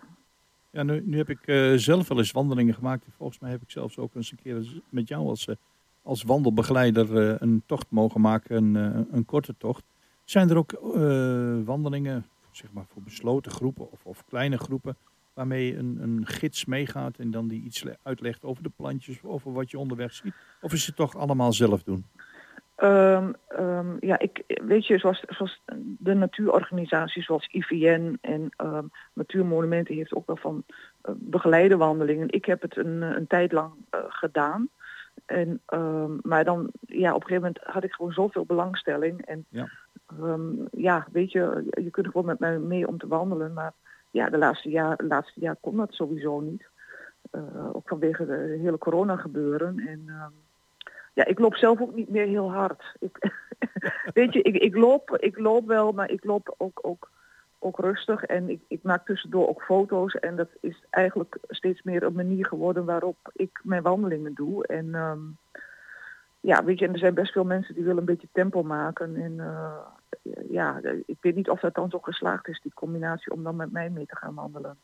Ja, nu, nu heb ik eh, zelf wel eens wandelingen gemaakt. En Volgens mij heb ik zelfs ook eens een keer met jou als, eh, als wandelbegeleider eh, een tocht mogen maken, een, een korte tocht. Zijn er ook eh, wandelingen, zeg maar voor besloten groepen of, of kleine groepen, waarmee een, een gids meegaat en dan die iets le- uitlegt over de plantjes, over wat je onderweg ziet? Of is het toch allemaal zelf doen? Ehm, ehm, ja, ik weet je, zoals, zoals de natuurorganisaties zoals IVN en ehm, Natuurmonumenten heeft ook wel van eh, begeleide wandelingen. Ik heb het een, een tijd lang eh, gedaan. En, maar dan, ja, op een gegeven moment had ik gewoon zoveel belangstelling. En Ja. ja, weet je, je kunt gewoon met mij mee om te wandelen. Maar ja, de laatste jaar, laatste jaar kon dat sowieso niet. Eh, ook vanwege de hele corona gebeuren. En ehm, ja, ik loop zelf ook niet meer heel hard. Ik, weet je, ik, ik, loop, ik loop wel, maar ik loop ook, ook, ook rustig. En ik, ik maak tussendoor ook foto's. En dat is eigenlijk steeds meer een manier geworden waarop ik mijn wandelingen doe. En ehm, ja, weet je, en er zijn best veel mensen die willen een beetje tempo maken. En eh, ja, ik weet niet of dat dan zo geslaagd is, die combinatie, om dan met mij mee te gaan wandelen.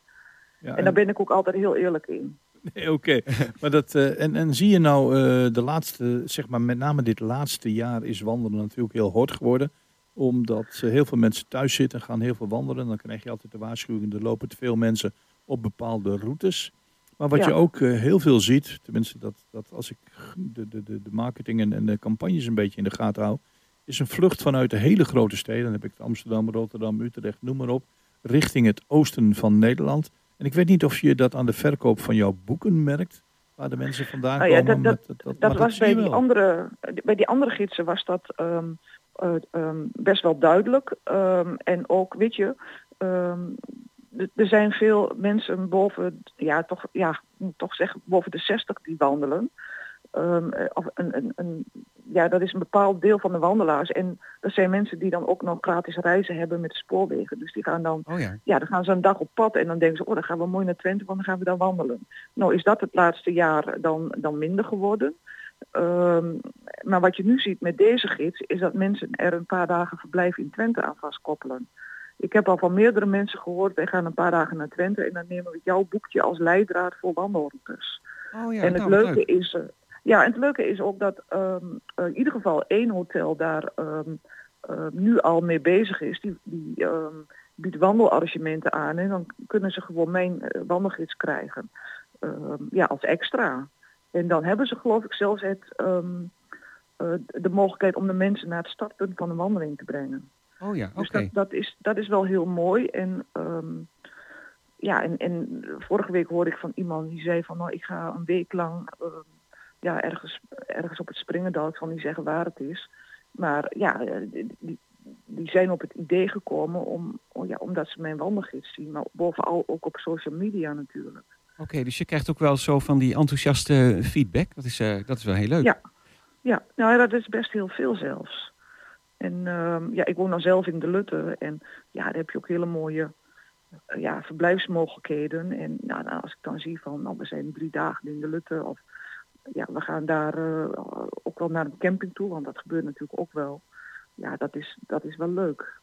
Ja, en daar ben ik ook altijd heel eerlijk in. Nee, Oké, maar dat eh, en, en zie je nou eh, de laatste, zeg maar met name dit laatste jaar is wandelen natuurlijk heel hard geworden. Omdat eh, heel veel mensen thuis zitten en gaan heel veel wandelen. Dan krijg je altijd de waarschuwing, er lopen te veel mensen op bepaalde routes. Maar wat Ja. je ook eh, heel veel ziet, tenminste dat, dat als ik de, de, de, de marketing en, en de campagnes een beetje in de gaten hou, is een vlucht vanuit de hele grote steden. Dan heb ik Amsterdam, Rotterdam, Utrecht, noem maar op, richting het oosten van Nederland. En ik weet niet of je dat aan de verkoop van jouw boeken merkt, waar de mensen vandaan Nou ja, komen. dat, dat, dat, was bij die, andere, bij die andere gidsen was dat ehm, eh, ehm, best wel duidelijk. Ehm, en ook, weet je, er zijn veel mensen boven, ja, toch, ja, moet toch zeggen, boven de 60 die wandelen. Ehm, eh, of een, een, een, ja, dat is een bepaald deel van de wandelaars. En dat zijn mensen die dan ook nog gratis reizen hebben met de spoorwegen. Dus die gaan dan Oh ja. ja, dan gaan ze een dag op pad en dan denken ze, oh, dan gaan we mooi naar Twente, want dan gaan we daar wandelen. Nou, is dat het laatste jaar dan, dan minder geworden. Ehm, maar wat je nu ziet met deze gids, is dat mensen er een paar dagen verblijf in Twente aan vastkoppelen. Ik heb al van meerdere mensen gehoord, wij gaan een paar dagen naar Twente en dan nemen we jouw boekje als leidraad voor wandelroutes. Oh ja, en het nou, leuke leuk. is, eh, ja, en het leuke is ook dat ehm, eh, in ieder geval één hotel daar ehm, eh, nu al mee bezig is. Die, die ehm, biedt wandelarrangementen aan en dan kunnen ze gewoon mijn eh, wandelgids krijgen. Ehm, ja, als extra. En dan hebben ze geloof ik zelfs het, ehm, eh, de mogelijkheid om de mensen naar het startpunt van een wandeling te brengen. Oh ja, oké. Dus dat, dat, is, dat is wel heel mooi. En ehm, ja, en, en vorige week hoorde ik van iemand die zei van nou ik ga een week lang ehm, ja, ergens, ergens op het springen Ik zal niet zeggen waar het is. Maar ja, eh, die, die- zijn op het idee gekomen om, ja, omdat ze mijn wandelgids zien. Maar bovenal ook op social media natuurlijk. Oké, dus je krijgt ook wel zo van die enthousiaste feedback. Dat is, eh, dat is wel heel leuk. Ja, ja nou ja, dat is best heel veel zelfs. En ehm, ja, ik woon dan zelf in de Lutte en ja, daar heb je ook hele mooie eh, ja, verblijfsmogelijkheden. En nou, nou, als ik dan zie van, nou, we zijn drie dagen in de Lutte of ja, we gaan daar eh, ook wel naar een camping toe, want dat gebeurt natuurlijk ook wel. Ja, dat is, dat is wel leuk.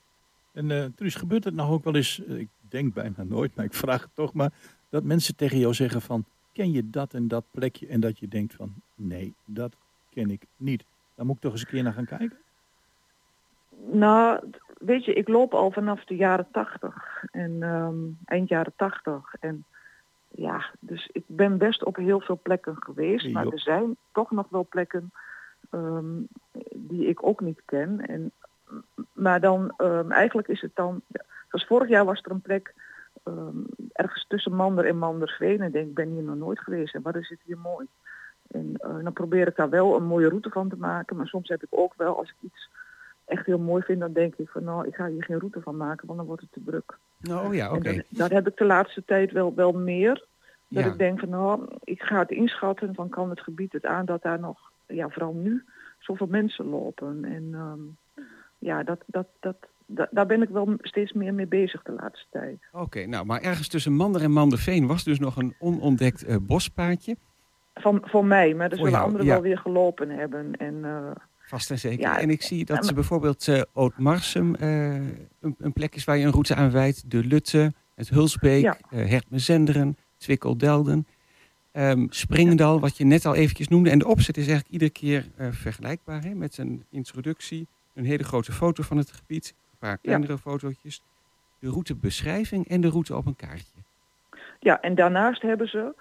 En eh Truus, gebeurt het nou ook wel eens, eh, ik denk bijna nooit, maar ik vraag het toch maar, dat mensen tegen jou zeggen van, ken je dat en dat plekje? En dat je denkt van, nee, dat ken ik niet. Dan moet ik toch eens een keer naar gaan kijken? Nou, weet je, ik loop al vanaf de jaren tachtig en ehm, eind jaren tachtig. En ja, dus ik ben best op heel veel plekken geweest, maar er zijn toch nog wel plekken ehm, die ik ook niet ken. En, maar dan, ehm, eigenlijk is het dan, zoals vorig jaar was er een plek ehm, ergens tussen Mander en Mandersveen. En denk, ik ben hier nog nooit geweest en wat is het hier mooi. En eh, dan probeer ik daar wel een mooie route van te maken, maar soms heb ik ook wel, als ik iets echt heel mooi vind, dan denk ik van nou, ik ga hier geen route van maken, want dan wordt het te druk. Oh ja, oké. Dat, dat heb ik de laatste tijd wel, wel meer. Dat Ja. ik denk van nou, ik ga het inschatten van kan het gebied het aan dat daar nog, ja vooral nu, zoveel mensen lopen. En ehm, ja, dat, dat, dat, da- daar ben ik wel steeds meer mee bezig de laatste tijd. Oké, nou, maar ergens tussen Mander en Manderveen was dus nog een onontdekt eh, bospaadje. Van, voor mij, maar er Voor zullen anderen ja. wel weer gelopen hebben. En eh, Vast en zeker. Ja, en ik zie dat ze bijvoorbeeld eh Oud-Marsum eh, een, een plek is waar je een route aanwijdt. De Lutte, het Hulsbeek, Ja. eh Hertmezenderen, Twikkel-Delden. ehm, Springdal, wat je net al eventjes noemde. En de opzet is eigenlijk iedere keer vergelijkbaar. Hè? Met een introductie, een hele grote foto van het gebied. Een paar kleinere fotootjes. De routebeschrijving en de route op een kaartje. Ja, en daarnaast hebben ze,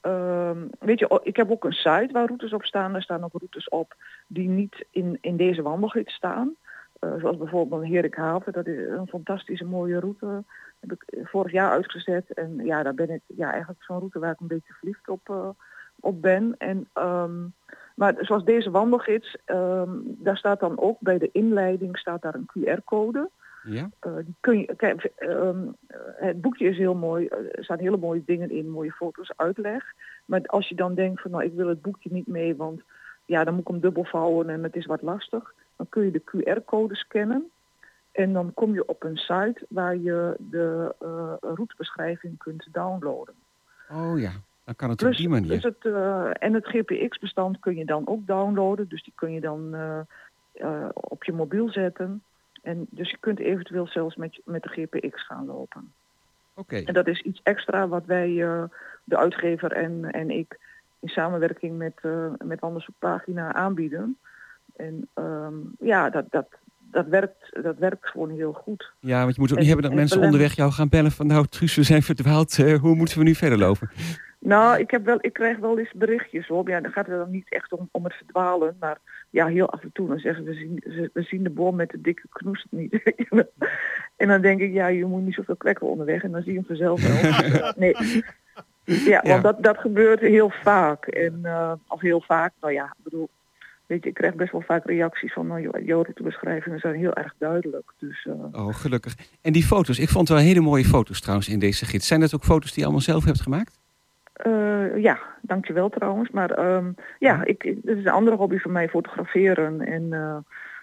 ehm, weet je, ik heb ook een site waar routes op staan. Daar staan ook routes op die niet in, in deze wandelgids staan. Eh, zoals bijvoorbeeld Herikhaven, dat is een fantastische mooie route. Heb ik vorig jaar uitgezet. En ja, daar ben ik ja, eigenlijk zo'n route waar ik een beetje verliefd op, eh, op ben. En, ehm, maar zoals deze wandelgids, ehm, daar staat dan ook bij de inleiding staat daar een QR-code. Ja? Eh, kun je, kijk, ehm, eh, het boekje is heel mooi. eh, Er staan hele mooie dingen in, mooie foto's, uitleg. Maar als je dan denkt van nou, ik wil het boekje niet mee, want ja, dan moet ik hem dubbel vouwen en het is wat lastig. Dan kun je de QR-code scannen. En dan kom je op een site waar je de eh, routebeschrijving kunt downloaden. Oh ja, dan kan het op Plus, die manier. het, en het GPX-bestand kun je dan ook downloaden. Dus die kun je dan op je mobiel zetten. En dus je kunt eventueel zelfs met, je- met de GPX gaan lopen. Oké. En dat is iets extra wat wij, eh, de uitgever en, en ik, in samenwerking met, eh met Wandelzoekpagina aanbieden. En ehm, ja, dat, dat, dat, werkt, dat werkt gewoon heel goed. Ja, want je moet ook En- niet hebben dat en mensen onderweg jou gaan bellen van... nou, Truus, we zijn verdwaald. eh, hoe moeten we nu verder lopen? Nou, ik, heb wel, ik krijg wel eens berichtjes op. Ja, dan gaat het dan niet echt om, om het verdwalen. Maar ja, heel af en toe dan zeggen ze, we zien, ze- we zien de boom met de dikke knoest niet. en dan denk ik, ja, je moet niet zoveel kwekken onderweg. En dan zie je hem vanzelf wel. nee. Ja, want Ja. Dat, dat gebeurt heel vaak. En, eh, of heel vaak, nou ja, ik bedoel... Weet je, ik krijg best wel vaak reacties van, nou, joh, jouw routebeschrijvingen zijn heel erg duidelijk. Dus eh, Oh, gelukkig. En die foto's, ik vond wel hele mooie foto's trouwens in deze gids. Zijn dat ook foto's die je allemaal zelf hebt gemaakt? Eh, ja, dankjewel trouwens. Maar ehm, ja, ik, dit is een andere hobby van mij, fotograferen. En eh,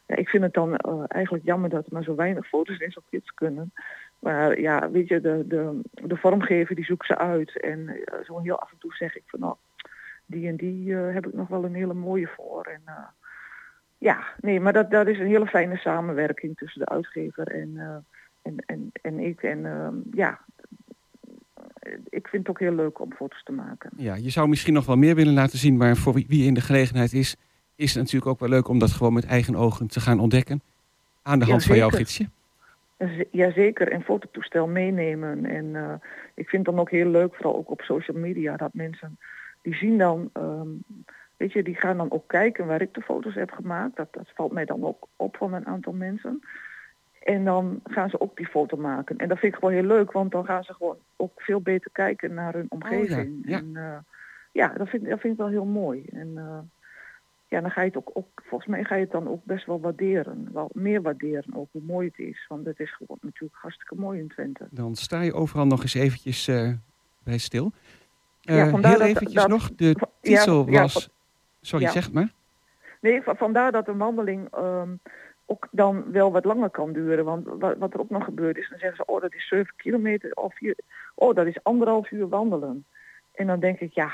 ja, ik vind het dan eh, eigenlijk jammer dat er maar zo weinig foto's in zo'n gids kunnen. Maar ja, weet je, de, de, de vormgever die zoekt ze uit. En zo heel af en toe zeg ik van nou, die en die heb ik nog wel een hele mooie voor. En ja, nee, maar dat, dat is een hele fijne samenwerking tussen de uitgever en, en, en, en ik. En ehm, ja, ik vind het ook heel leuk om foto's te maken. Ja, je zou misschien nog wel meer willen laten zien, maar voor wie, in de gelegenheid is, is het natuurlijk ook wel leuk om dat gewoon met eigen ogen te gaan ontdekken. Aan de Ja, hand van jouw gidsje. Jazeker, en fototoestel meenemen. En eh, ik vind het dan ook heel leuk, vooral ook op social media, dat mensen die zien dan, ehm, weet je, die gaan dan ook kijken waar ik de foto's heb gemaakt. Dat, dat valt mij dan ook op van een aantal mensen. En dan gaan ze ook die foto maken. En dat vind ik gewoon heel leuk, want dan gaan ze gewoon ook veel beter kijken naar hun omgeving. ja. En eh, ja, dat vind, dat vind ik wel heel mooi. En eh, ja, dan ga je het ook, ook, volgens mij ga je het dan ook best wel waarderen. Wel meer waarderen ook hoe mooi het is. Want het is gewoon natuurlijk hartstikke mooi in Twente. Dan sta je overal nog eens eventjes eh, bij stil. Ja, vandaar heel dat- eventjes dat- nog, de ja, titel ja, was... Sorry, ja. zeg maar. Nee, va- vandaar dat een wandeling ehm, ook dan wel wat langer kan duren. Want wat, wat er ook nog gebeurt is, dan zeggen ze, oh dat is 7 kilometer of vier, oh dat is anderhalf uur wandelen. En dan denk ik, ja,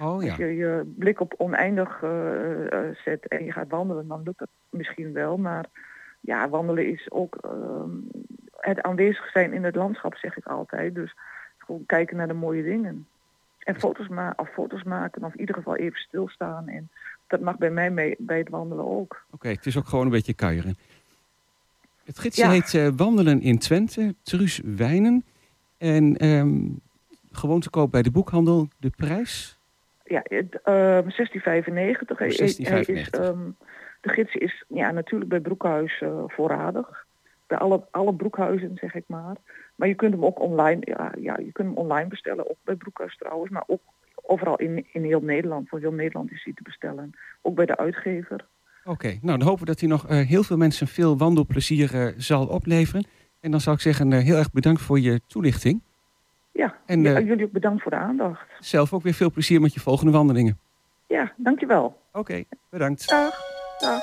Oh ja. als je je blik op oneindig eh, eh, zet en je gaat wandelen, dan lukt dat misschien wel. Maar ja, wandelen is ook, ehm, het aanwezig zijn in het landschap, zeg ik altijd. Dus gewoon kijken naar de mooie dingen. En foto's, ma of foto's maken, of in ieder geval even stilstaan. En dat mag bij mij mee, bij het wandelen ook. Oké, het is ook gewoon een beetje kuieren. Het gidsje Ja. heet eh, Wandelen in Twente, Truus Wijnen. En ehm, gewoon te koop bij de boekhandel. De prijs? Ja, het, ehm, 1695. Hij- hij- hij is, 1695. ehm, de gids is ja, natuurlijk bij Broekhuis eh, voorradig. Bij alle, alle broekhuizen, zeg ik maar. Maar je kunt hem ook online, ja, ja, je kunt hem online bestellen. Ook bij Broekhuis trouwens. Maar ook overal in, in heel Nederland. Voor heel Nederland is hij te bestellen. Ook bij de uitgever. Oké, nou dan hopen we dat hij nog eh, heel veel mensen veel wandelplezier eh, zal opleveren. En dan zou ik zeggen, eh, heel erg bedankt voor je toelichting. Ja, En, ja, jullie ook bedankt voor de aandacht. Zelf ook weer veel plezier met je volgende wandelingen. Ja, dankjewel. Oké, bedankt. Dag. Dag.